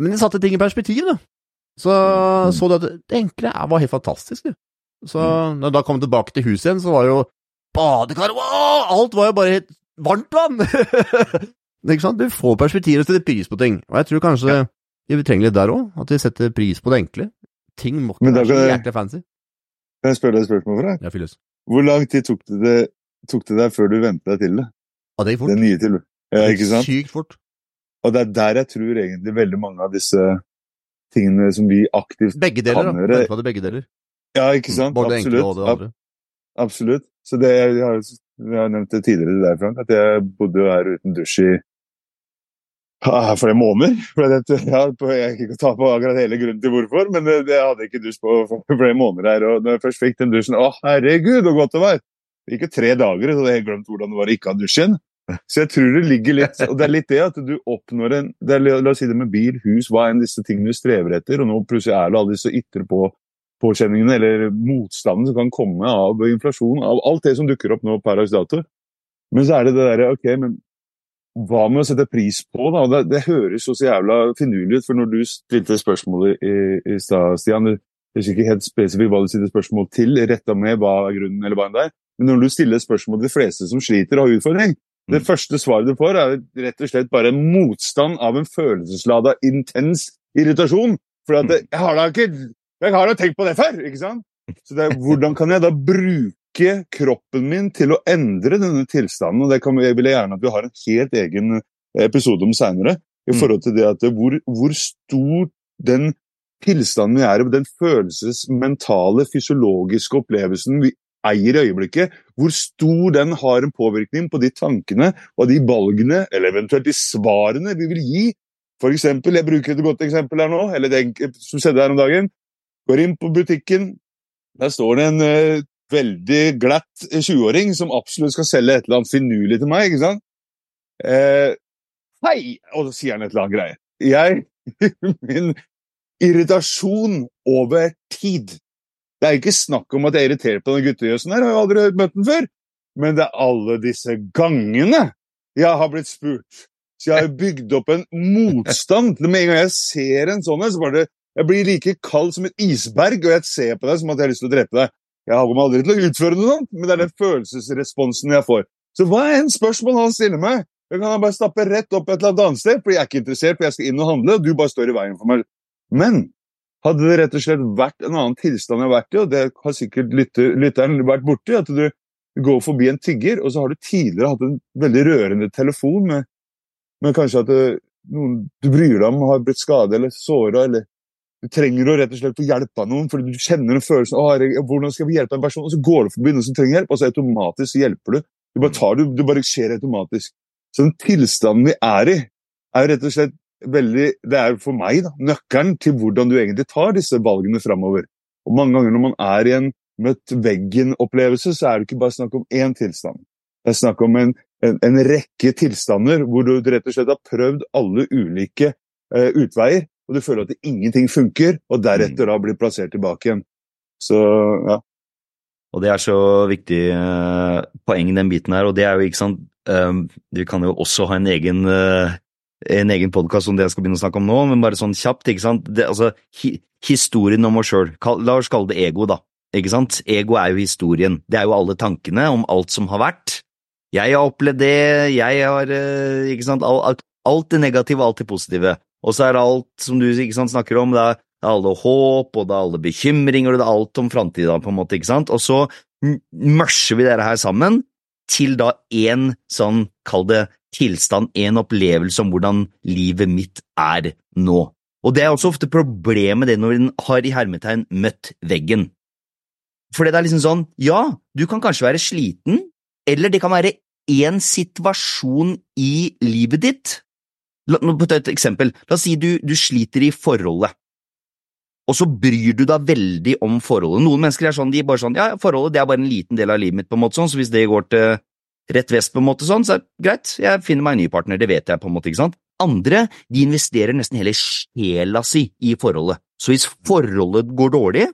Speaker 1: Men det satte ting i perspektiv, da. Så så du at det enkle var helt fantastisk, du. Så når jeg da kom tilbake til huset igjen, så var jo badekar wow, Alt var jo bare helt varmt vann! ikke sant? Du får perspektiv og setter pris på ting. Og jeg tror kanskje ja. Vi trenger litt der òg, at vi setter pris på det enkle. Ting må ikke være så jækla fancy.
Speaker 3: Kan jeg spørre deg et spørsmål for deg?
Speaker 1: Ja, fylles.
Speaker 3: Hvor lang tid tok det, det, tok det deg før du vente deg til det?
Speaker 1: Ja, det gikk fort.
Speaker 3: Det nye til. Ja, ikke sant?
Speaker 1: Sykt fort.
Speaker 3: Og det er der jeg tror egentlig veldig mange av disse tingene som vi aktivt
Speaker 1: Begge deler, da. gjøre på det begge deler.
Speaker 3: Ja, ikke sant?
Speaker 1: Både
Speaker 3: Absolutt.
Speaker 1: det enkle og det andre.
Speaker 3: Absolutt. Så det, jeg, har, jeg har nevnt det tidligere til deg, Frank, at jeg bodde jo her uten dusj i flere måneder. For det, ja, jeg kan ikke ta på akkurat hele grunnen til hvorfor, men det, det hadde ikke dusj på flere måneder her. Og når jeg først fikk den dusjen, å herregud, så godt det var! jo tre dager, så hadde jeg glemt hvordan det var å ikke ha dusj igjen. Så jeg tror det ligger litt Og det er litt det at du oppnår en det er, La oss si det med bil, hus, hva enn disse tingene du strever etter, og nå plutselig er det alle disse ytre på påkjenningene eller motstanden som kan komme av inflasjon, av alt det som dukker opp nå per dags dato. Men så er det det derre Ok, men hva med å sette pris på, da? Det, det høres jo så jævla finurlig ut, for når du stilte spørsmålet i, i stad, Stian du husker ikke helt spesifikt hva du stilte spørsmål til, retta med hva er grunnen, eller hva enn det er. Men når du stiller spørsmål til de fleste som sliter og har utfordring, det mm. første svaret du får, er rett og slett bare en motstand av en følelseslada, intens irritasjon. For at jeg har da ikke Jeg har da tenkt på det før! ikke sant? Så det er, hvordan kan jeg da bruke kroppen min til å endre denne tilstanden? Og det kan, jeg vil gjerne at vi har en helt egen episode om seinere. I mm. forhold til det at hvor, hvor stor den tilstanden vi er i, den følelses-, mentale, fysiologiske opplevelsen vi eier i øyeblikket, hvor stor den har en påvirkning på de tankene og de valgene, eller eventuelt de svarene vi vil gi. For eksempel, jeg bruker et godt eksempel her nå, eller det som skjedde her om dagen. Går inn på butikken, der står det en uh, veldig glatt 20-åring som absolutt skal selge et eller annet finurlig til meg, ikke sant? Eh, hei! Og så sier han et eller annet greie. Jeg Min irritasjon over tid det er ikke snakk om at jeg irriterer på den guttegjøsen her, jeg har jo aldri møtt den før. Men det er alle disse gangene jeg har blitt spurt. Så jeg har bygd opp en motstand. Med en gang jeg ser en sånn, så bare det Jeg blir like kald som et isberg, og jeg ser på deg som at jeg har lyst til å drepe deg. Jeg har kommer aldri til å utføre noe sånt, men det er den følelsesresponsen jeg får. Så hva er en spørsmål han stiller meg? Jeg kan bare stappe rett opp et eller annet sted, for jeg er ikke interessert, for jeg skal inn og handle, og du bare står i veien for meg. Men hadde det rett og slett vært en annen tilstand jeg har vært i, og det har sikkert lytter, lytteren vært borti, at du går forbi en tigger, og så har du tidligere hatt en veldig rørende telefon med, med kanskje at det, noen du bryr deg om har blitt skadet eller såra, eller du trenger å rett og slett få hjelp av noen fordi du kjenner en følelse av hvordan skal vi hjelpe en person, og så går du forbi noen som trenger hjelp, og så automatisk hjelper du. Du bare tar det, det bare skjer automatisk. Så den tilstanden vi er i, er jo rett og slett veldig Det er for meg da, nøkkelen til hvordan du egentlig tar disse valgene framover. Og mange ganger når man er i en møtt veggen-opplevelse, så er det ikke bare snakk om én tilstand. Det er snakk om en, en, en, rekke tilstander hvor du rett og slett har prøvd alle ulike eh, utveier, og du føler at ingenting funker, og deretter da blir plassert tilbake igjen. Så, ja.
Speaker 2: Og det er så viktig eh, poeng den biten her, og det er jo ikke sant um, Vi kan jo også ha en egen uh, en egen podkast om det jeg skal begynne å snakke om nå, men bare sånn kjapt, ikke sant. Det, altså, hi, historien om oss sjøl, la oss kalle det ego, da. Ikke sant? Ego er jo historien. Det er jo alle tankene om alt som har vært. Jeg har opplevd det, jeg har Ikke sant. Alt, alt det negative, alt det positive. Og så er det alt som du sant, snakker om, det er alle håp, og det er alle bekymringer, og det er alt om framtida, på en måte, ikke sant? Og så mørser vi dette her sammen til da én sånn, kall det tilstand, en opplevelse om hvordan livet mitt er nå. Og det er også ofte problemet det når en har i hermetegn møtt veggen. For det er liksom sånn, ja, du kan kanskje være sliten, eller det kan være én situasjon i livet ditt. La, et eksempel. La oss si du, du sliter i forholdet og så bryr du deg veldig om forholdet. Noen mennesker er sånn, de er bare sånn, ja, forholdet det er bare en liten del av livet mitt, på en måte sånn, så hvis det går til rett vest, på en måte sånn, så er det greit, jeg finner meg en ny partner, det vet jeg, på en måte, ikke sant. Andre, de investerer nesten hele sjela si i forholdet, så hvis forholdet går dårlig,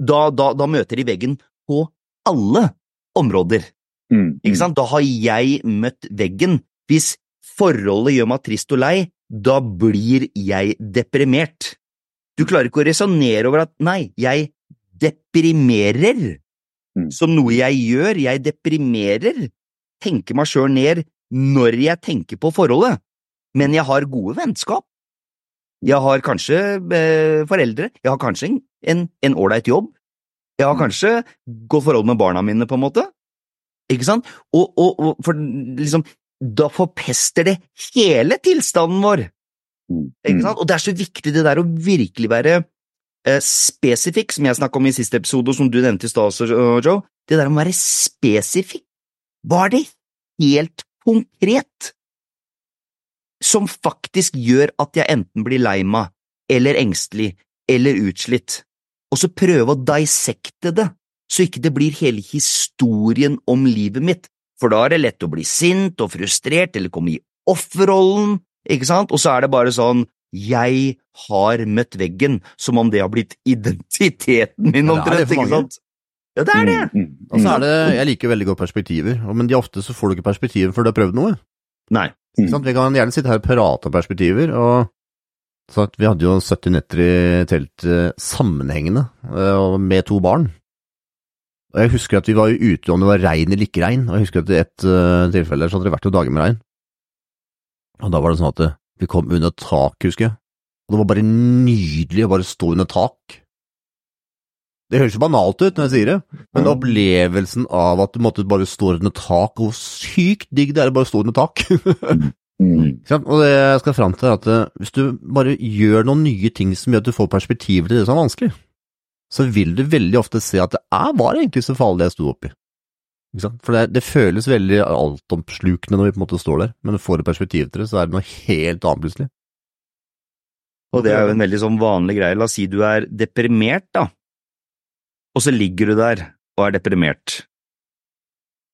Speaker 2: da, da, da møter de veggen på alle områder, mm, ikke sant, da har jeg møtt veggen. Hvis forholdet gjør meg trist og lei, da blir jeg deprimert. Du klarer ikke å resonnere over at nei, jeg deprimerer mm. som noe jeg gjør, jeg deprimerer, tenker meg sjøl ned når jeg tenker på forholdet, men jeg har gode vennskap. Jeg har kanskje eh, foreldre, jeg har kanskje en ålreit jobb, jeg har mm. kanskje godt forhold med barna mine, på en måte, ikke sant? Og, og, og for liksom, da forpester det hele tilstanden vår. Mm. Sant? Og det er så viktig det der å virkelig være eh, spesifikk, som jeg snakket om i siste episode, og som du nevnte i stad, Joe. Det der å være spesifikk. Hva er det helt konkret som faktisk gjør at jeg enten blir lei meg, eller engstelig, eller utslitt? Og så prøve å dissekte det, så ikke det blir hele historien om livet mitt, for da er det lett å bli sint og frustrert eller komme i offerrollen ikke sant? Og så er det bare sånn jeg har møtt veggen, som om det har blitt identiteten min omtrent, ikke sant? Ja, det er det! Mm,
Speaker 1: mm. Og så er det, Jeg liker veldig godt perspektiver, men de ofte så får du ikke perspektiver før du har prøvd noe.
Speaker 2: Nei.
Speaker 1: Mm. Sånn, Vi kan gjerne sitte her og prate om perspektiver, og så Vi hadde jo 70 netter i telt eh, sammenhengende, og med to barn. Og Jeg husker at vi var ute om det var regn eller ikke regn, og jeg husker at i et uh, tilfelle så hadde det vært noen dager med regn. Og da var det sånn at vi kom under tak, husker jeg. Og det var bare nydelig å bare stå under tak. Det høres jo banalt ut når jeg sier det, men opplevelsen av at du måtte bare stå under tak, hvor sykt digg det er å bare stå under tak. Mm. og det jeg skal fram til, er at eh, hvis du bare gjør noen nye ting som gjør at du får perspektiv til det som er vanskelig, så vil du veldig ofte se at det er, var egentlig så farlig det jeg sto oppi. For det, det, føles veldig altomslukende når vi på en måte står der, men får du perspektiv til det, så er det noe helt annet plutselig.
Speaker 2: Og det er jo en veldig sånn vanlig greie. La oss si du er deprimert, da, og så ligger du der og er deprimert.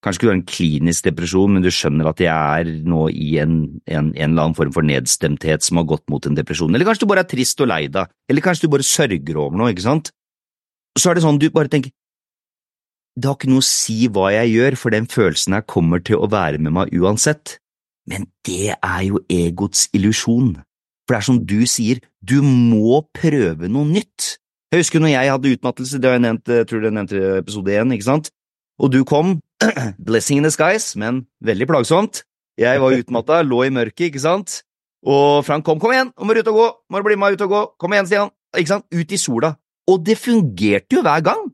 Speaker 2: Kanskje ikke du har en klinisk depresjon, men du skjønner at jeg er nå i en, en, en, eller annen form for nedstemthet som har gått mot en depresjon. Eller kanskje du bare er trist og lei deg, eller kanskje du bare sørger over noe, ikke sant? Så er det sånn du bare tenker det har ikke noe å si hva jeg gjør, for den følelsen her kommer til å være med meg uansett. Men det er jo egots illusjon. For det er som du sier, du må prøve noe nytt. Jeg husker når jeg hadde utmattelse, det har jeg nevnt, jeg tror jeg nevnte episode én, ikke sant, og du kom, blessing in the skies, men veldig plagsomt. Jeg var utmatta, lå i mørket, ikke sant, og Frank kom, kom igjen, nå må du ut og gå, må du bli med ut og gå, kom igjen, Stian, ikke sant, ut i sola. Og det fungerte jo hver gang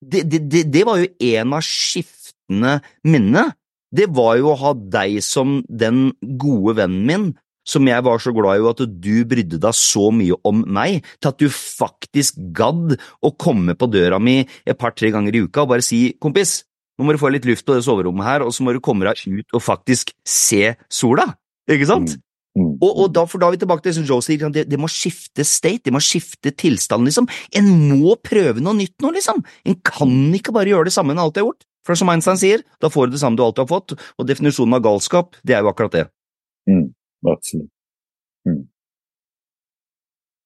Speaker 2: det, det, det, var jo en av skiftende minnene. Det var jo å ha deg som den gode vennen min, som jeg var så glad i, at du brydde deg så mye om meg, til at du faktisk gadd å komme på døra mi et par–tre ganger i uka og bare si kompis, nå må du få litt luft på det soverommet her, og så må du komme deg ut og faktisk se sola, ikke sant? Mm. Mm. Og, og, da, for da er vi tilbake til det som Joe sier, det, det, må skifte state, det må skifte tilstand, liksom. En må prøve noe nytt nå, liksom. En kan ikke bare gjøre det samme en alltid har gjort. For som Einstein sier, da får du det samme du alltid har fått, og definisjonen av galskap, det er jo akkurat det.
Speaker 3: Mm, absolutt. Mm.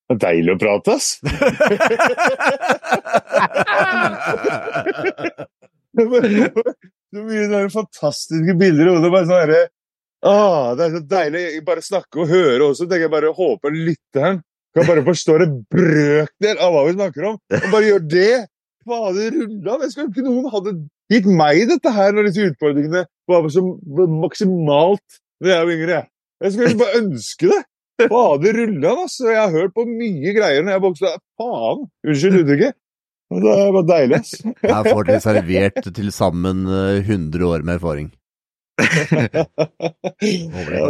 Speaker 3: Det er deilig å prate, ass! så mye sånne fantastiske bilder i hodet. Bare sånn ah, Det er så deilig Jeg bare snakke og høre også. tenker Jeg bare håper lytteren kan bare forstå en brøkdel av hva vi snakker om. Og bare gjør det! Fader rulla! Jeg skulle ikke noen hadde gitt meg dette her når disse utfordringene var så maksimalt da jeg var yngre. Jeg skulle bare ønske det! Fader rullan, altså! Jeg har hørt på mye greier når jeg vokste opp. Faen! Unnskyld uttrykket. Det var deilig, ass.
Speaker 1: Her får dere servert til sammen 100 år med erfaring.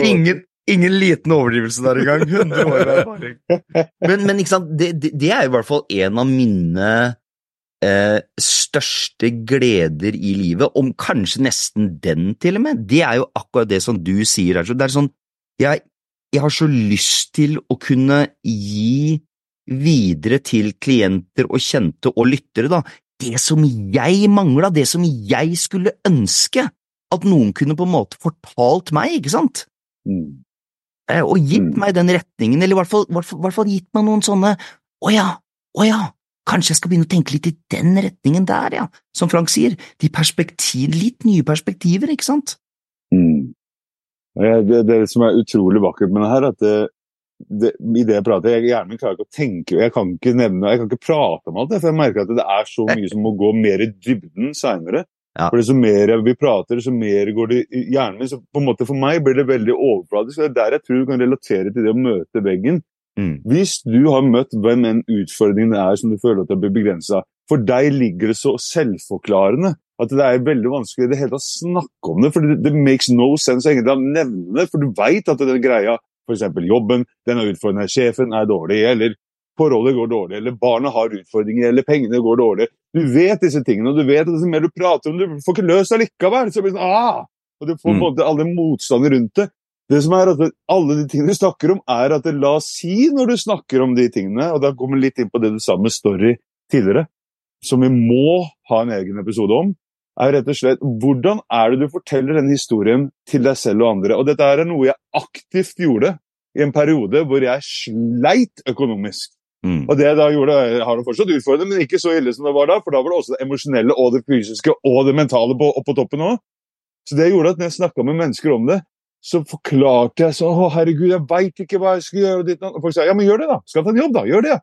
Speaker 2: Ingen, ingen, liten overdrivelse der engang. 100 år med erfaring. Men, men ikke sant, det, det, det, er i hvert fall en av mine eh, største gleder i livet, om kanskje nesten den, til og med. Det er jo akkurat det som du sier. Det er sånn, jeg, jeg har så lyst til å kunne gi videre til klienter og kjente og lyttere, da, det som jeg mangla, det som jeg skulle ønske at noen kunne på en måte fortalt meg, ikke sant? Mm. Eh, og gitt mm. meg den retningen, eller i hvert fall, hvert, hvert fall gitt meg noen sånne å ja, å ja, kanskje jeg skal begynne å tenke litt i den retningen der, ja, som Frank sier, de perspektiv, litt nye perspektiver, ikke sant?
Speaker 3: Mm. Det, det, som er utrolig vakkert med det her, at det, det, i det jeg prater, jeg hjernen klarer ikke å tenke Jeg kan ikke nevne, jeg kan ikke prate om alt det, for jeg merker at det er så mye som må gå mer i dybden seinere. Ja. For Så mer vi prater, så mer går det i hjernen min. Så på en måte For meg blir det veldig overfladisk. Det er der jeg tror du kan relatere til det å møte veggen. Mm. Hvis du har møtt hvem enn utfordringen er som du føler at det blir begrensa, for deg ligger det så selvforklarende at det er veldig vanskelig i det hele tatt å snakke om det. For det, det makes no sense å nevne det, for du veit at den greia f.eks. jobben, den er utfordrende, sjefen er dårlig, eller forholdet går dårlig, eller barna har utfordringer, eller pengene går dårlig. Du vet disse tingene, og du vet at desto mer du prater om det, du får ikke løst det likevel. Så blir det sånn, ah! Og du får mm. alle motstander rundt det. Det som er at Alle de tingene du snakker om, er at det la oss si når du snakker om de tingene, og da kommer vi litt inn på det du sa med story tidligere, som vi må ha en egen episode om, er rett og slett hvordan er det du forteller denne historien til deg selv og andre. Og dette er noe jeg aktivt gjorde i en periode hvor jeg sleit økonomisk. Mm. Og det da gjorde, jeg har fortsatt utfordrende, men ikke så ille som det var da, for da var det også det emosjonelle og det fysiske og det mentale på, oppå toppen òg. Så det gjorde at når jeg snakka med mennesker om det, så forklarte jeg sånn Å, herregud, jeg veit ikke hva jeg skal gjøre. Ditt, og folk sa ja, men gjør det, da. Skal ta en jobb, da. Gjør det.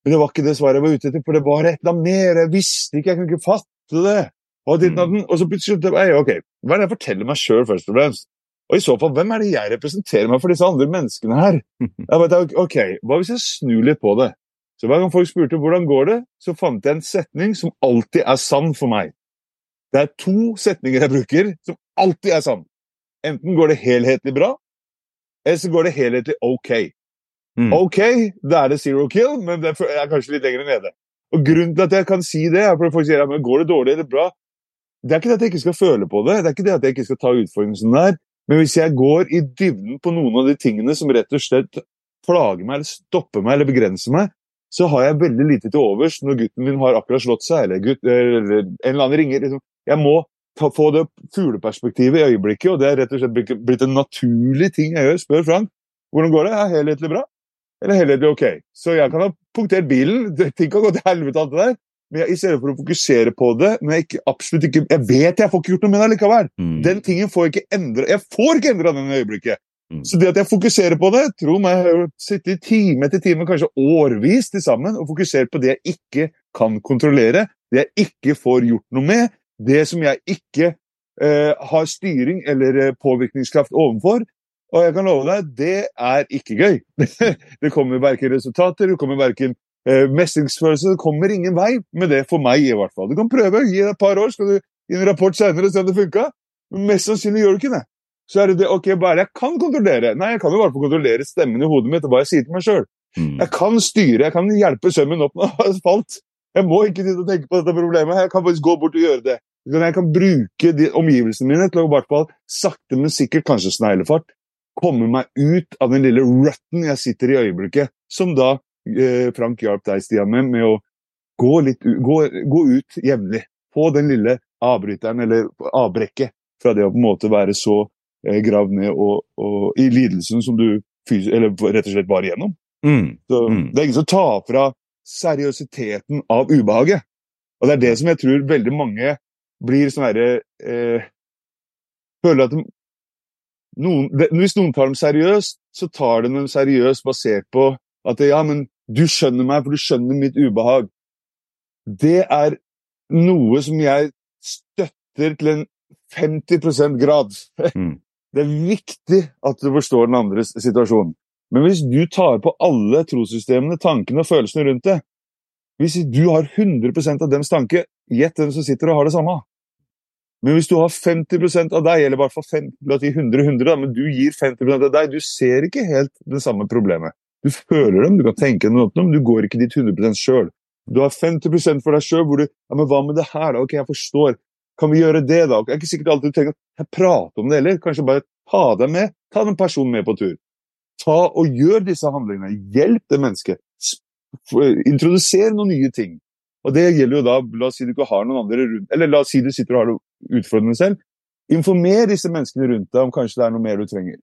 Speaker 3: Men det var ikke det svaret jeg var ute etter, for det var et eller annet mer. Jeg visste ikke, jeg kunne ikke fatte det. Og, ditt, mm. og så plutselig jeg, ok, Hva er det jeg forteller meg sjøl, først og fremst? Og i så fall, hvem er det jeg representerer meg for disse andre menneskene her? Jeg vet, ok, Hva hvis jeg snur litt på det? Så Hver gang folk spurte hvordan går det, så fant jeg en setning som alltid er sann for meg. Det er to setninger jeg bruker som alltid er sann. Enten går det helhetlig bra, eller så går det helhetlig ok. Mm. Ok, da er det zero kill, men det er kanskje litt lenger nede. Og Grunnen til at jeg kan si det, er fordi folk sier ja, men går det dårlig eller bra, det er ikke det at jeg ikke skal føle på det, det er ikke det at jeg ikke skal ta utfordringen der. Men hvis jeg går i dybden på noen av de tingene som rett og slett plager meg, eller stopper meg, eller begrenser meg, så har jeg veldig lite til overs når gutten min har akkurat slått seg, eller, gutt, eller en eller annen ringer. Liksom. Jeg må ta, få det fugleperspektivet i øyeblikket, og det er rett og slett blitt en naturlig ting jeg gjør. Spør Frank hvordan går det, er helhetlig bra, eller helhetlig ok? Så jeg kan ha punktert bilen, ting kan gå til helvete, alt det der, men jeg, i stedet for å fokusere på det men jeg, ikke, absolutt ikke, jeg vet jeg får ikke gjort noe med det likevel. Mm. Den tingen får jeg ikke endra. Jeg får ikke endra den i øyeblikket. Mm. Så det at jeg fokuserer på det Tro meg, jeg har sittet time etter time, kanskje årvis til sammen, og fokusert på det jeg ikke kan kontrollere, det jeg ikke får gjort noe med, det som jeg ikke eh, har styring eller eh, påvirkningskraft overfor. Og jeg kan love deg, det er ikke gøy. det kommer verken resultater, det kommer verken Eh, mestringsfølelse kommer ingen vei med det, for meg i hvert fall. Du kan prøve, gi det et par år, skal du gi en rapport senere og se om det funka. Men mest sannsynlig gjør du ikke det. Så er det det ok, hva er det jeg kan kontrollere? Nei, jeg kan jo bare få kontrollere stemmen i hodet mitt og hva jeg sier til meg sjøl. Mm. Jeg kan styre, jeg kan hjelpe sømmen opp når den har falt. Jeg må ikke sitte og tenke på dette problemet, jeg kan faktisk gå bort og gjøre det. Jeg kan bruke de omgivelsene mine til å i hvert fall sakte, men sikkert, kanskje sneglefart, komme meg ut av den lille rutten jeg sitter i øyeblikket, som da Frank hjalp deg, Stian, med, med å gå, litt, gå, gå ut jevnlig. Få den lille avbryteren, eller avbrekket, fra det å på en måte være så eh, gravd ned og, og, i lidelsen som du eller rett og slett var igjennom.
Speaker 2: Mm.
Speaker 3: Så
Speaker 2: Mm.
Speaker 3: Det er ingen som tar fra seriøsiteten av ubehaget. Og det er det som jeg tror veldig mange blir sånn herre eh, Føler at de, noen, det, Hvis noen tar dem seriøst, så tar de dem seriøst basert på at det, ja, men du skjønner meg, for du skjønner mitt ubehag. Det er noe som jeg støtter til en 50% grad.
Speaker 2: Mm.
Speaker 3: Det er viktig at du forstår den andres situasjon. Men hvis du tar på alle trossystemene, tankene og følelsene rundt det Hvis du har 100% av dems tanke, gjett hvem som sitter og har det samme. Men hvis du har 50% av deg, eller i hvert fall 5, la oss si 100, 100 men du gir 50% av deg, du ser ikke helt det samme problemet. Du føler dem, du kan tenke noe om dem, du går ikke dit 100% sjøl. Du har 50 for deg sjøl, hvor du ja, men hva med det her, da? Ok, jeg forstår. Kan vi gjøre det, da? Det er ikke sikkert alltid du trenger å prate om det heller. Kanskje bare ta deg med. Ta den personen med på tur. Ta og gjør disse handlingene. Hjelp det mennesket. Introduser noen nye ting. Og det gjelder jo da, la oss si du ikke har noen andre rundt Eller la oss si du sitter og har det utfordrende selv. Informer disse menneskene rundt deg om kanskje det er noe mer du trenger.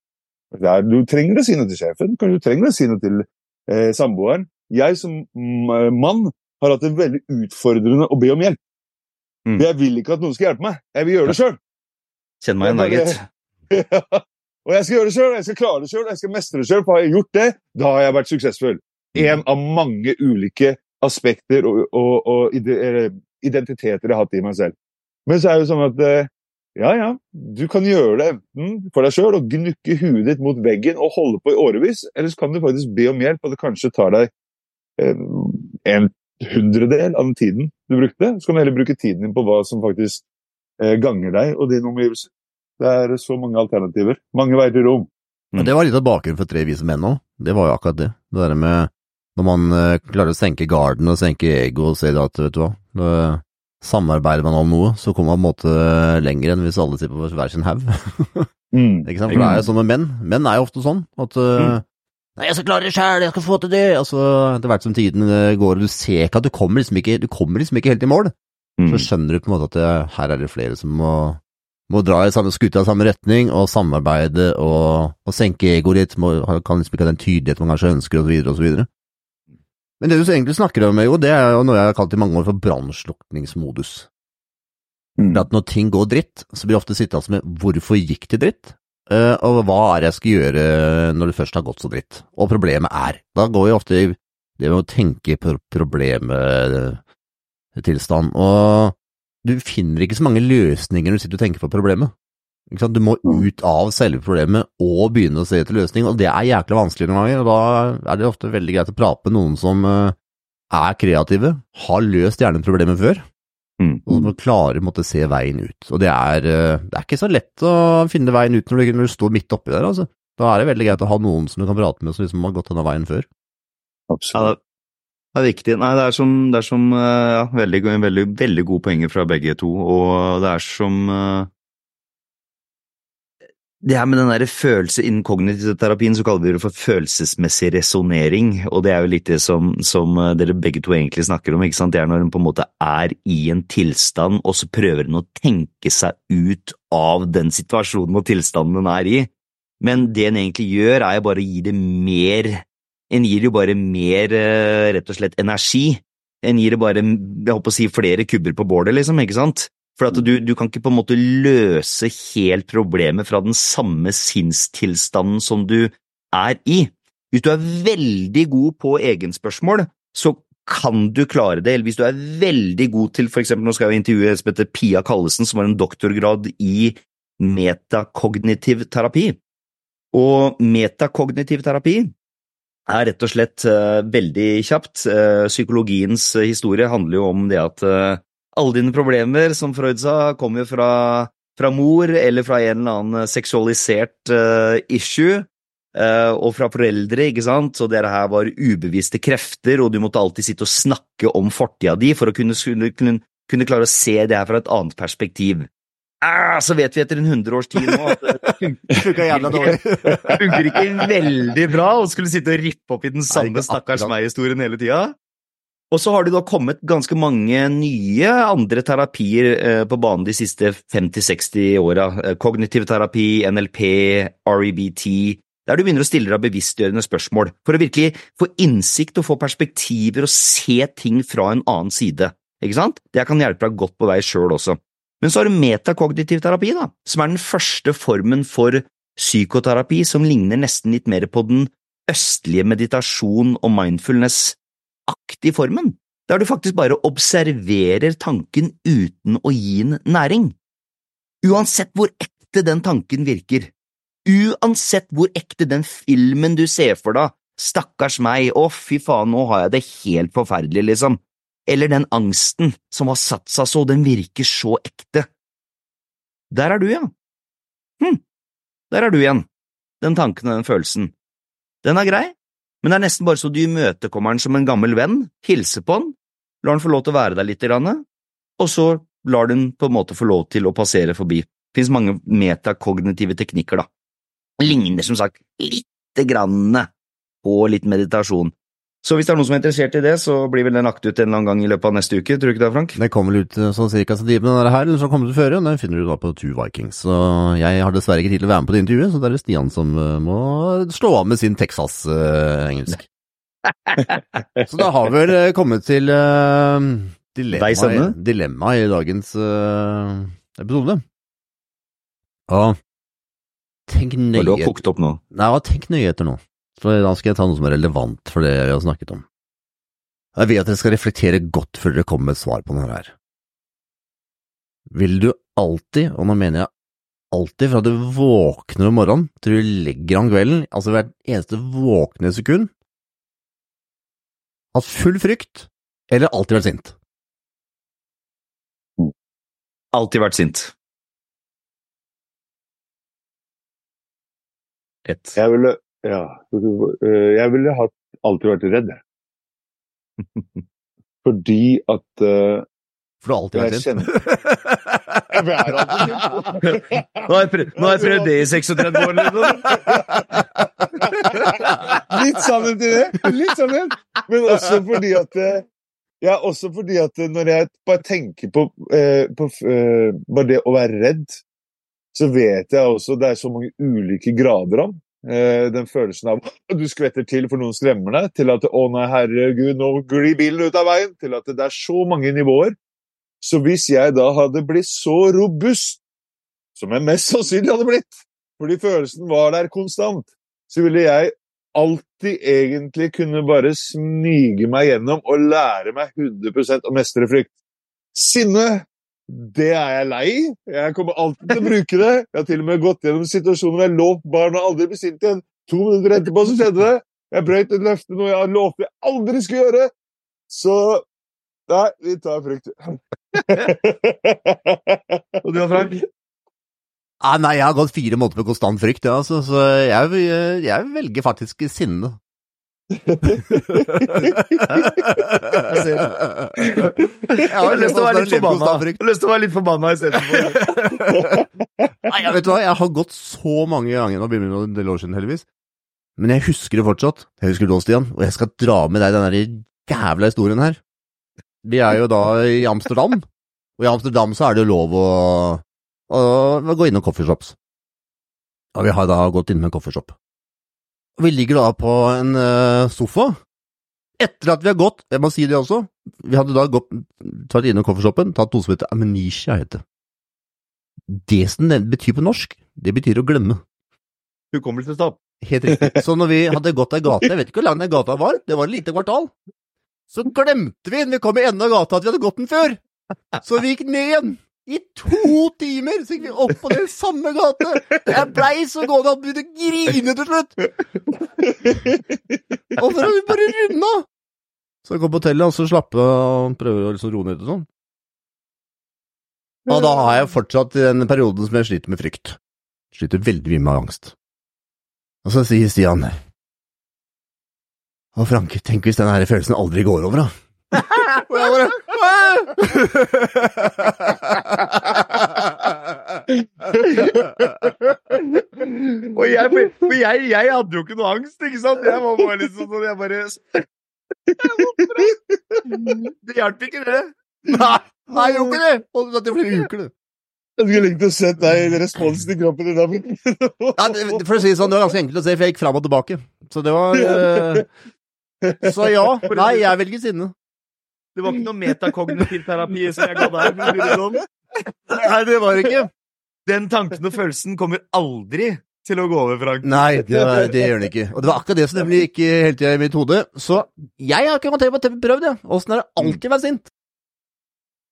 Speaker 3: Det er, du trenger å si noe til sjefen, du trenger å si noe til eh, samboeren. Jeg som mm, mann har hatt det veldig utfordrende å be om hjelp.
Speaker 2: Mm.
Speaker 3: Jeg vil ikke at noen skal hjelpe meg, jeg vil gjøre det sjøl.
Speaker 2: Kjenn meg igjen, gitt.
Speaker 3: og jeg skal gjøre det sjøl, jeg skal klare det sjøl, jeg skal mestre det sjøl. For har jeg gjort det, da har jeg vært suksessfull. En av mange ulike aspekter og, og, og identiteter jeg har hatt i meg selv. Men så er det jo sånn at eh, ja, ja, du kan gjøre det enten for deg sjøl og gnukke huet ditt mot veggen og holde på i årevis, eller så kan du faktisk be om hjelp, og det kanskje tar deg eh, en hundredel av den tiden du brukte. Så kan du heller bruke tiden din på hva som faktisk eh, ganger deg og din omgivelse. Det er så mange alternativer. Mange veier til rom.
Speaker 1: Men det var litt av bakgrunnen for Tre vise menn òg. Det var jo akkurat det. Det der med når man eh, klarer å senke garden og senke ego og ser at, vet du hva, når samarbeider man om noe, så kommer man på en måte lenger enn hvis alle sitter på hver sin haug.
Speaker 3: Mm.
Speaker 1: Ikke sant? For det er jo sånn med menn. Menn er jo ofte sånn at mm. Nei, jeg skal klare det sjæl, jeg skal få til det! Altså, etter hvert som tiden eh, går, og du ser ikke at du kommer liksom ikke, du kommer liksom ikke helt i mål,
Speaker 2: Mm.
Speaker 1: så skjønner du på en måte at det, her er det flere som må, må dra i samme skuta i samme retning, og samarbeide og, og senke egoet ditt, må, kan liksom ikke ha den tydeligheten man kanskje ønsker, og så videre og så videre. Men det du egentlig snakker om, jo, det er jo noe jeg har kalt i mange år for brannslukningsmodus.
Speaker 3: Mm.
Speaker 1: At når ting går dritt, så blir det ofte sittende med hvorfor gikk det dritt, Eh, og hva er det jeg skal gjøre når det først har gått så dritt. Og problemet er. Da går jo ofte det med å tenke på problemtilstand, og du finner ikke så mange løsninger når du sitter og tenker på problemet. Du må ut av selve problemet og begynne å se etter løsning, og det er jækla vanskelig noen ganger, og da er det ofte veldig greit å prate med noen som eh, er kreative, har løst gjerne problemet før,
Speaker 2: Mm.
Speaker 1: og som klarer å se veien ut. Og det er, eh, det er ikke så lett å finne veien ut når du, når du står midt oppi der, altså. Da er det veldig greit å ha noen som du kan prate med som liksom har gått denne veien før.
Speaker 3: Absolutt.
Speaker 2: det, det er viktig. Nei, det er som, det er som eh, ja, veldig, veldig, veldig gode poenger fra begge to, og det er som Det her med den der følelse innen kognitiv terapien, så kaller vi det for følelsesmessig resonnering, og det er jo litt det som, som eh, dere begge to egentlig snakker om, ikke sant? Det er når en på en måte er i en tilstand, og så prøver en å tenke seg ut av den situasjonen og tilstanden en er i. Men det en egentlig gjør, er jo bare å gi det mer en gir jo bare mer, eh, rett og slett, energi. En gir det bare, jeg håper å si, flere kubber på bålet, liksom, ikke sant? For du, du kan ikke på en måte løse helt problemet fra den samme sinnstilstanden som du er i. Hvis du er veldig god på egenspørsmål, så kan du klare det, eller hvis du er veldig god til, for eksempel, nå skal jeg intervjue som heter Pia Kallesen, som har en doktorgrad i metakognitiv terapi. Og metakognitiv terapi er rett og slett uh, veldig kjapt. Uh, psykologiens historie handler jo om det at eh, alle dine problemer, som Freud sa, kommer jo fra, fra mor eller fra en eller annen seksualisert uh, issue. eh, og fra foreldre, ikke sant, så dere her var ubevisste krefter, og du måtte alltid sitte og snakke om fortida di for å kunne, kunne, kunne klare å se det her fra et annet perspektiv. Ah, så vet vi etter en hundre års tid nå at det funker ikke veldig bra å skulle sitte og rippe opp i den samme stakkars meg-historien hele tida. Og så har det da kommet ganske mange nye andre terapier eh, på banen de siste 50-60 åra. Eh, kognitiv terapi, NLP, REBT, der du begynner å stille deg bevisstgjørende spørsmål for å virkelig få innsikt og få perspektiver og se ting fra en annen side. Ikke sant? Det kan hjelpe deg godt på vei sjøl også. Men så har du metakognitiv terapi, da, som er den første formen for psykoterapi som ligner nesten litt mer på den østlige meditasjon og mindfulness-aktig formen, der du faktisk bare observerer tanken uten å gi den næring. Uansett hvor ekte den tanken virker, uansett hvor ekte den filmen du ser for deg, stakkars meg, å fy faen, nå har jeg det helt forferdelig, liksom eller den angsten som har satt seg så, den virker så ekte. Der er du, ja. Hm, der er du igjen, den tanken og den følelsen. Den er grei, men det er nesten bare så du imøtekommer han som en gammel venn, hilser på han, lar han få lov til å være der litt, og så lar den på en måte få lov til å passere forbi. Det finnes mange metakognitive teknikker, da. Ligner som sagt lite grann på litt meditasjon, så hvis det er noen som er interessert i det, så blir vel den lagt ut en eller annen gang i løpet av neste uke, tror du ikke det, Frank?
Speaker 1: Det kommer vel ut eh, sånn cirka med denne her, eller så kommer det før, og den finner du da på Two Vikings. Så jeg har dessverre ikke tid til å være med på det intervjuet, så det er Stian som eh, må slå av med sin Texas-engelsk. så da har vi vel eh, kommet til uh, dilemma, dilemma, i dagens uh, episode. Og tenk nøye
Speaker 2: Du har kokt opp nå?
Speaker 1: Nei, tenk nøye etter nå. For da skal jeg ta noe som er relevant for det vi har snakket om. Jeg vil at dere skal reflektere godt før dere kommer med et svar på denne her. Vil du alltid, og nå mener jeg alltid fra du våkner om morgenen til du legger om kvelden, altså hvert eneste våkne sekund, hatt full frykt, eller alltid vært sint?
Speaker 2: Alltid vært sint.
Speaker 3: Ett. Jeg ville ja. Eh, jeg ville hatt, alltid vært redd. Fordi at uh,
Speaker 1: For du har alltid vært
Speaker 3: redd? jeg er alltid
Speaker 2: Nå har jeg prøvd det i 36 år.
Speaker 3: Litt sammen til det. Litt sammen. Men også fordi at eh, ja, også fordi at når jeg bare tenker på, eh, på eh, bare det å være redd, så vet jeg også det er så mange ulike grader av den følelsen av at du skvetter til for noen skremmer deg, til at 'å nei, herregud, nå glir bilen ut av veien', til at det er så mange nivåer. Så hvis jeg da hadde blitt så robust, som jeg mest sannsynlig hadde blitt, fordi følelsen var der konstant, så ville jeg alltid egentlig kunne bare snige meg gjennom og lære meg 100% å mestre frykt. Sinne det er jeg lei. Jeg kommer alltid til å bruke det. Jeg har til og med gått gjennom situasjoner hvor jeg lovt barna aldri bli sint igjen. To minutter etterpå så skjedde det. Jeg brøt et løfte, noe jeg lovte jeg aldri skulle gjøre. Så Nei, vi tar frykt.
Speaker 2: Og du da, Frank?
Speaker 1: Ah, nei, jeg har gått fire måneder med konstant frykt, ja, altså, så jeg, jeg velger faktisk sinne jeg
Speaker 2: har lyst til å være litt forbanna. Jeg har lyst til å være litt forbanna istedenfor.
Speaker 1: Nei, jeg vet hva, jeg har gått så mange ganger, nå begynner det en del år siden heldigvis, men jeg husker det fortsatt. Jeg husker det Stian, og jeg skal dra med deg den der jævla historien her. Vi er jo da i Amsterdam, og i Amsterdam så er det jo lov å, å, å gå innom coffeeshops. Og vi har da gått inn med en coffeeshop. Vi ligger da på en uh, sofa. Etter at vi har gått, jeg må si det også, vi hadde da gått, tatt innom coffeeshopen, tatt noe som heter amnesia, heter det. som det betyr på norsk, det betyr å glemme.
Speaker 2: Hukommelsestap.
Speaker 1: Helt riktig. Så når vi hadde gått ei gate, jeg vet ikke hvor lang den gata var, det var et lite kvartal, så glemte vi, når vi kom i enden av gata, at vi hadde gått den før. Så vi gikk ned igjen. I to timer så gikk vi opp på den samme gate! Jeg blei så gående at jeg begynte å grine til slutt! Og så har vi bare runda! Så jeg går på hotellet og så slapper og prøver å liksom roe ned og sånn. Og da har jeg fortsatt den perioden som jeg sliter med frykt. Sliter veldig mye med angst. Og så sier Stian Å, Frank, tenk hvis denne følelsen aldri går over, da. Og jeg bare
Speaker 2: og jeg, jeg, jeg, hadde jo ikke noe angst, ikke sant? Jeg var bare litt sånn jeg bare Det hjalp ikke, det.
Speaker 1: Nei, nei, gjorde ikke det! Og det i flere uker, du.
Speaker 3: Jeg skulle likt å se deg responsen i kroppen din.
Speaker 1: Ja, det, for å si det sånn, det var ganske enkelt å se, for jeg gikk fram og tilbake. Så det var uh... Så ja. Nei, jeg velger sinne.
Speaker 2: Det var ikke noe metakognitiv terapi som jeg ga der. det sånn.
Speaker 1: Nei, det var det ikke.
Speaker 2: Den tanken og følelsen kommer aldri til å gå over, Frank.
Speaker 1: Nei, det, det gjør den ikke. Og det var akkurat det som nemlig gikk hele tida i mitt hode. Så jeg har ikke å prøvd, jeg. Åssen er det alltid å være sint?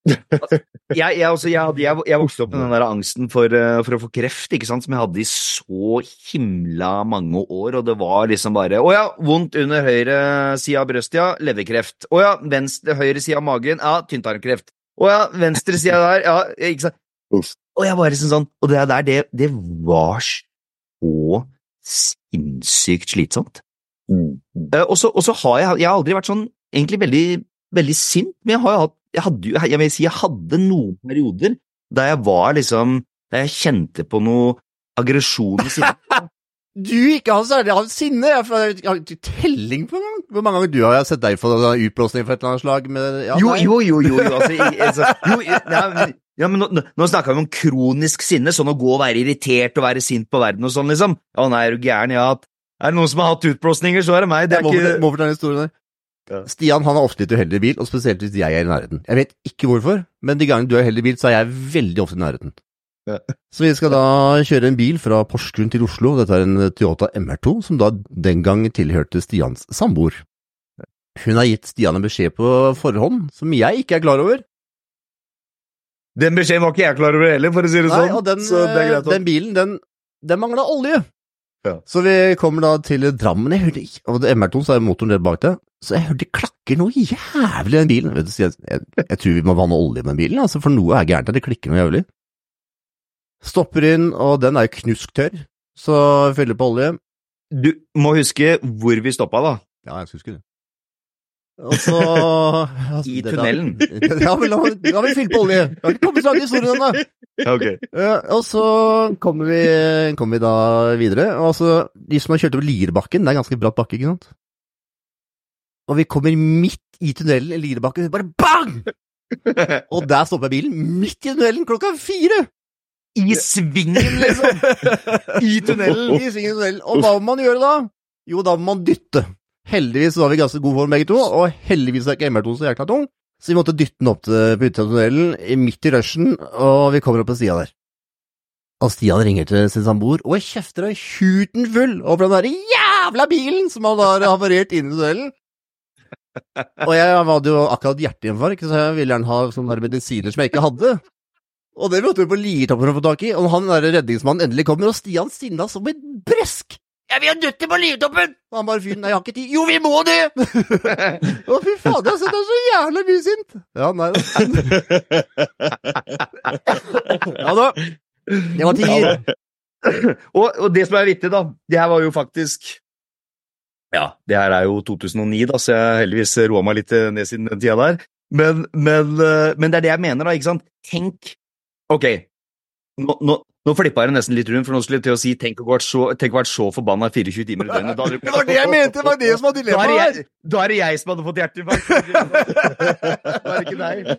Speaker 2: Jeg, jeg, også, jeg, jeg, jeg vokste opp med den der angsten for, eh, for å få kreft, ikke sant, som jeg hadde i så himla mange år, og det var liksom bare Å ja, vondt under høyre side av brøstet, ja, leverkreft. Å ja, venstre, høyre side av magen, ja, tynntarmkreft. Å ja, venstre side der, ja, ikke sant.
Speaker 3: Uff.
Speaker 2: Og jeg var liksom sånn Og det der, det, det var så sinnssykt slitsomt.
Speaker 3: Mm.
Speaker 2: Eh, og så har jeg Jeg har aldri vært sånn egentlig veldig, veldig sint, men jeg har jo hatt jeg hadde, jo- jeg vil si jeg hadde noen perioder da jeg var liksom Da jeg kjente på noe aggresjon i sinnet.
Speaker 1: Du ikke har særlig av sinne. Jeg har ikke telling på engang. Hvor mange ganger du har jeg sett deg få utblåsning for et eller annet slag med ja,
Speaker 2: Jo, jo, jo, jo, jo, altså, altså jo, ja, men, ja, men nå, nå- snakker vi om kronisk sinne, sånn å gå og være irritert og være sint på verden og sånn, liksom. Å nei, er du gæren? Ja, at- er det noen som har hatt utblåsninger, så er det meg. Det
Speaker 1: Jeg
Speaker 2: er
Speaker 1: må, fortelle-
Speaker 2: ikke
Speaker 1: må fortelle historien der.
Speaker 3: Ja.
Speaker 1: Stian han er ofte litt uheldig i bil, og spesielt hvis jeg er i nærheten. Jeg vet ikke hvorfor, men de gangene du er uheldig i bil, så er jeg veldig ofte i nærheten.
Speaker 3: Ja.
Speaker 1: Så vi skal da kjøre en bil fra Porsgrunn til Oslo. Dette er en Toyota MR2, som da den gang tilhørte Stians samboer. Hun har gitt Stian en beskjed på forhånd, som jeg ikke er klar over.
Speaker 2: Den beskjeden var ikke jeg klar over heller, for å si det
Speaker 1: Nei,
Speaker 2: sånn.
Speaker 1: og den,
Speaker 2: så det greit.
Speaker 1: den bilen, den, den mangla olje.
Speaker 3: Ja.
Speaker 1: Så vi kommer da til Drammen. Jeg hørte ikke, og det er MR2 så er motoren der bak det, så jeg hørte det klakker noe jævlig i den bilen. Du, jeg, jeg, jeg tror vi må vanne olje med den bilen, altså, for noe er gærent her. Det klikker noe jævlig. Stopper inn, og den er jo knusktørr, så fyller på olje.
Speaker 2: Du må huske hvor vi stoppa, da.
Speaker 1: Ja, jeg husker det. Og så altså,
Speaker 2: I
Speaker 1: tunnelen? da-. Ja, men la, la meg fylle på olje. Jeg har ikke kommet så i historien ennå. Okay. Og så kommer vi, kommer vi da videre. Og altså, de som har kjørt over Lierbakken, det er en ganske bratt bakke, ikke sant? Og vi kommer midt i tunnelen i Lierbakken, bare bang! Og der stopper bilen, midt i tunnelen, klokka fire!
Speaker 2: I svingen, liksom! I tunnelen!
Speaker 1: I svingen tunnelen. Og hva må man gjøre da? Jo, da må man dytte. Heldigvis var vi ganske god form begge to, og heldigvis er ikke MR2 så jækla tung. Så vi måtte dytte den opp til på utsiden av tunnelen, midt i rushen, og vi kommer opp på sida der. Og Stian ringer til sin samboer, og kjefter av huten full over den der jævla bilen som han har havarert inn i tunnelen. Og jeg hadde jo akkurat hjerteinfarkt, så jeg ville gjerne ha sånne medisiner som jeg ikke hadde. Og det måtte vi på Liertoppen for få tak i, og han der redningsmannen endelig kommer, og Stian sinna som et bresk. Jeg vil ha nøtter på Liertoppen! Og han bare fyren, nei, jeg har ikke tid. Jo, vi må det! Å, fy faen, jeg har sett så jævla mye sint. Ja, nei da. Ja da. Det var tider.
Speaker 2: Og, og det som er vittig, da, det her var jo faktisk Ja, det her er jo 2009, da, så jeg har heldigvis roa meg litt eh, ned siden den tida der. Men, men, eh, men det er det jeg mener, da, ikke sant? Tenk Ok, nå, nå, nå flippa jeg nesten litt rundt, for nå skulle jeg til å si tenk å ha vært så, så forbanna 24 timer i døgnet. Da
Speaker 1: Det var det jeg mente, det var det som var
Speaker 2: Da er,
Speaker 1: dilemmaet her.
Speaker 2: da er det jeg som hadde fått hjerteinfarkt. Da er det ikke deg.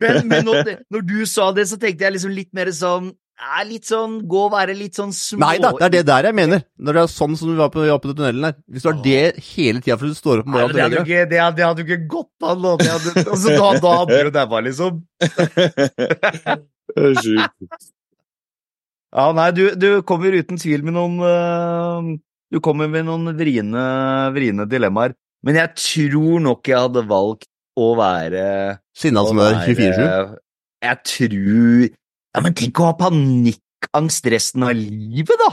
Speaker 2: Men, men når, når du sa det, så tenkte jeg liksom litt mer sånn ja, Litt sånn Gå og være litt sånn små
Speaker 1: Nei da, det er det der jeg mener. Når det er sånn som vi var på, var på tunnelen her. Hvis du har det hele tida fordi du står opp om morgenen
Speaker 2: det, hadde ikke, det, hadde, det hadde ikke gått an. da. Det hadde, altså, da, da hadde du daua, liksom.
Speaker 3: Det er sjukt.
Speaker 2: Ja, nei, du, du kommer uten tvil med noen øh, Du kommer med noen vriene, vriene dilemmaer. Men jeg tror nok jeg hadde valgt å være
Speaker 1: Sinna som er 24-7.
Speaker 2: Jeg tror Ja, men tenk å ha panikkangst resten av livet, da!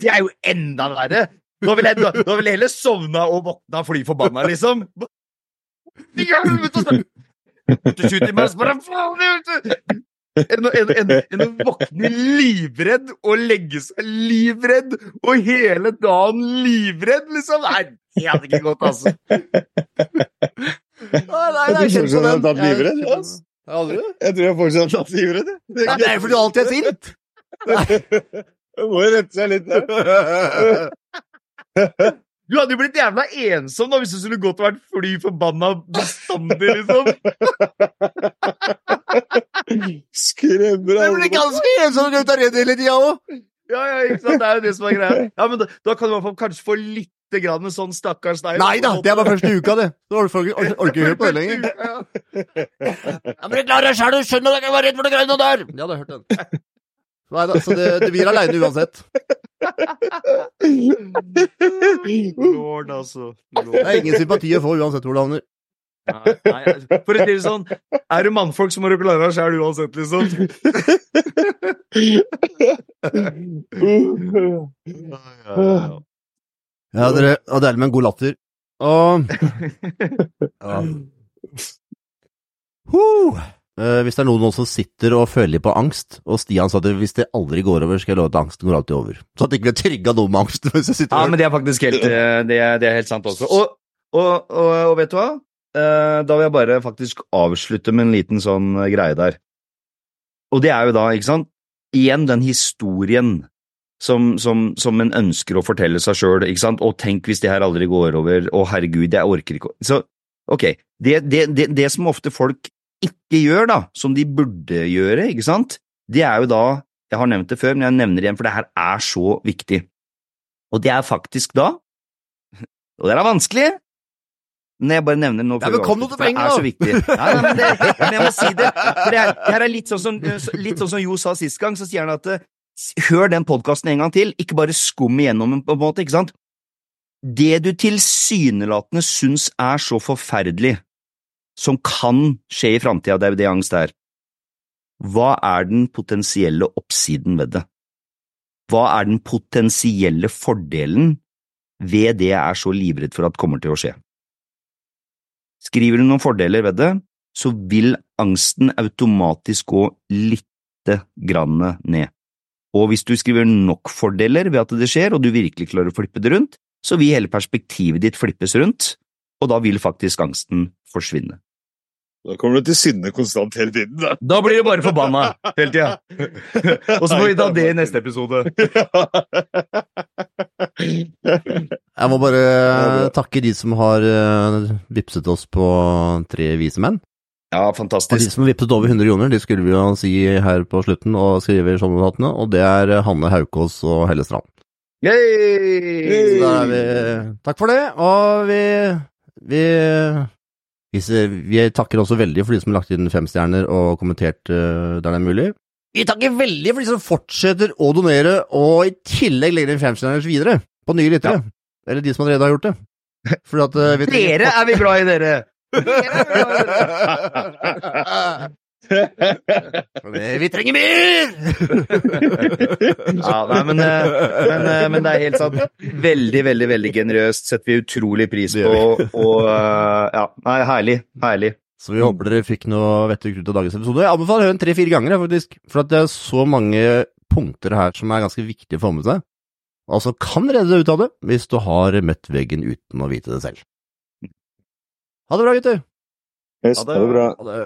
Speaker 2: Det er jo enda verre! Nå vil jeg, nå, vil jeg heller sovne og våkna fly forbanna, liksom. Helvete, altså! 28 timer, så bare faen, Enn å en, en, en å våkne livredd og legge seg livredd og hele dagen livredd, liksom. Nei, det hadde ikke gått, altså.
Speaker 1: Nei, nei,
Speaker 3: Jeg tror
Speaker 1: jeg kjenner
Speaker 3: fortsatt tatt livredd.
Speaker 1: Aldri?
Speaker 3: Jeg tror jeg fortsatt har tatt livredd.
Speaker 1: Nei, det er fordi du alltid er sint.
Speaker 3: Du må jo rette seg litt der.
Speaker 2: Du hadde jo blitt jævla ensom da hvis du skulle gått og vært fly forbanna bestandig, liksom.
Speaker 3: Skremmer
Speaker 1: Det blir ganske ensomt ut av redd hele tida òg!
Speaker 2: Ja, ja, ikke sant? Det er jo det som er greia. Ja, men da, da kan du i hvert fall kanskje få litt grann sånn stakkars deg.
Speaker 1: Nei da, det er bare første uka, det. Du orker ikke høre på det lenger.
Speaker 2: Ja.
Speaker 1: men men klarer deg sjæl, du skjønner at jeg kan være redd for de greiene der! Ja, du har hørt den. Nei da, så det, det blir aleine uansett.
Speaker 2: Lord, altså.
Speaker 1: Det er ingen sympati å få uansett hvor du havner.
Speaker 2: Nei, nei, for å si det sånn, er du mannfolk, så må du klare deg sjæl uansett, liksom.
Speaker 1: Ja, dere, og deilig med en god latter. Og ja. Eh, hvis det er noen som sitter og føler på angst, og Stian sa at hvis det aldri går over, skal jeg love at angsten går alltid over. Så at det ikke blir trygga noe med angsten.
Speaker 2: Ja, men det er faktisk helt, eh, det er, det er helt sant også. Og, og, og, og vet du hva? Eh, Da vil jeg bare faktisk avslutte med en liten sånn eh, greie der. Og det er jo da, ikke sant, igjen den historien som, som, som en ønsker å fortelle seg sjøl, ikke sant, og tenk hvis det her aldri går over, å herregud, jeg orker ikke Så, ok, det, det, det, det som ofte folk ikke gjør, da, som de burde gjøre, ikke sant, det er jo da, jeg har nevnt det før, men jeg nevner det igjen, for det her er så viktig. Og det er faktisk da, og det er vanskelig, når jeg bare nevner noe for,
Speaker 1: Ja, kom
Speaker 2: for det er så viktig. Ja, nei, men, det, men jeg må si det, for det, er, det her er litt sånn som, litt sånn som Jo sa sist gang, så sier han at eh, hør den podkasten en gang til, ikke bare skum igjennom den på en måte, ikke sant? Det du tilsynelatende syns er så forferdelig, som kan skje i framtida, det er jo det angst er. Hva er den potensielle oppsiden ved det? Hva er den potensielle fordelen ved det jeg er så livredd for at kommer til å skje? Skriver du noen fordeler ved det, så vil angsten automatisk gå lite grann ned. Og hvis du skriver nok fordeler ved at det skjer, og du virkelig klarer å flippe det rundt, så vil hele perspektivet ditt flippes rundt, og da vil faktisk angsten forsvinne.
Speaker 3: Da kommer du til sinne konstant hele tiden. Da.
Speaker 2: Da blir du bare forbanna hele tida. Og så får vi ta det i neste episode.
Speaker 1: Jeg må bare takke de som har vipset oss på tre vise menn.
Speaker 2: Ja,
Speaker 1: Og de som har vippset over 100 kroner, de skulle vi jo si her på slutten og skrive i shownotatene, og det er Hanne Haukås og Helle Strand. Så
Speaker 2: Yay!
Speaker 1: da er vi Takk for det, og vi vi, vi, vi takker også veldig for de som har lagt inn fem stjerner og kommentert uh, der det er mulig. Vi takker veldig for de som fortsetter å donere, og i tillegg legger inn femstjerners videre på nye lyttere. Eller de som allerede har gjort det. At vet,
Speaker 2: Dere er vi glad i, dere! Er vi
Speaker 1: trenger mer!
Speaker 2: Ja, nei, men, eh, men, eh, men det er helt sant. Veldig, veldig veldig generøst. Setter vi utrolig pris på.
Speaker 1: Og,
Speaker 2: Og eh, ja, nei, herlig. Herlig.
Speaker 1: Så vi håper dere fikk noe vettug ut av dagens episode. Jeg anbefaler å høre den tre-fire ganger, faktisk. For at det er så mange punkter her som er ganske viktige å få med seg. Altså kan redde deg ut av det, hvis du har møtt veggen uten å vite det selv. Ha det bra, gutter!
Speaker 3: Yes, ha det bra.
Speaker 1: Ha det.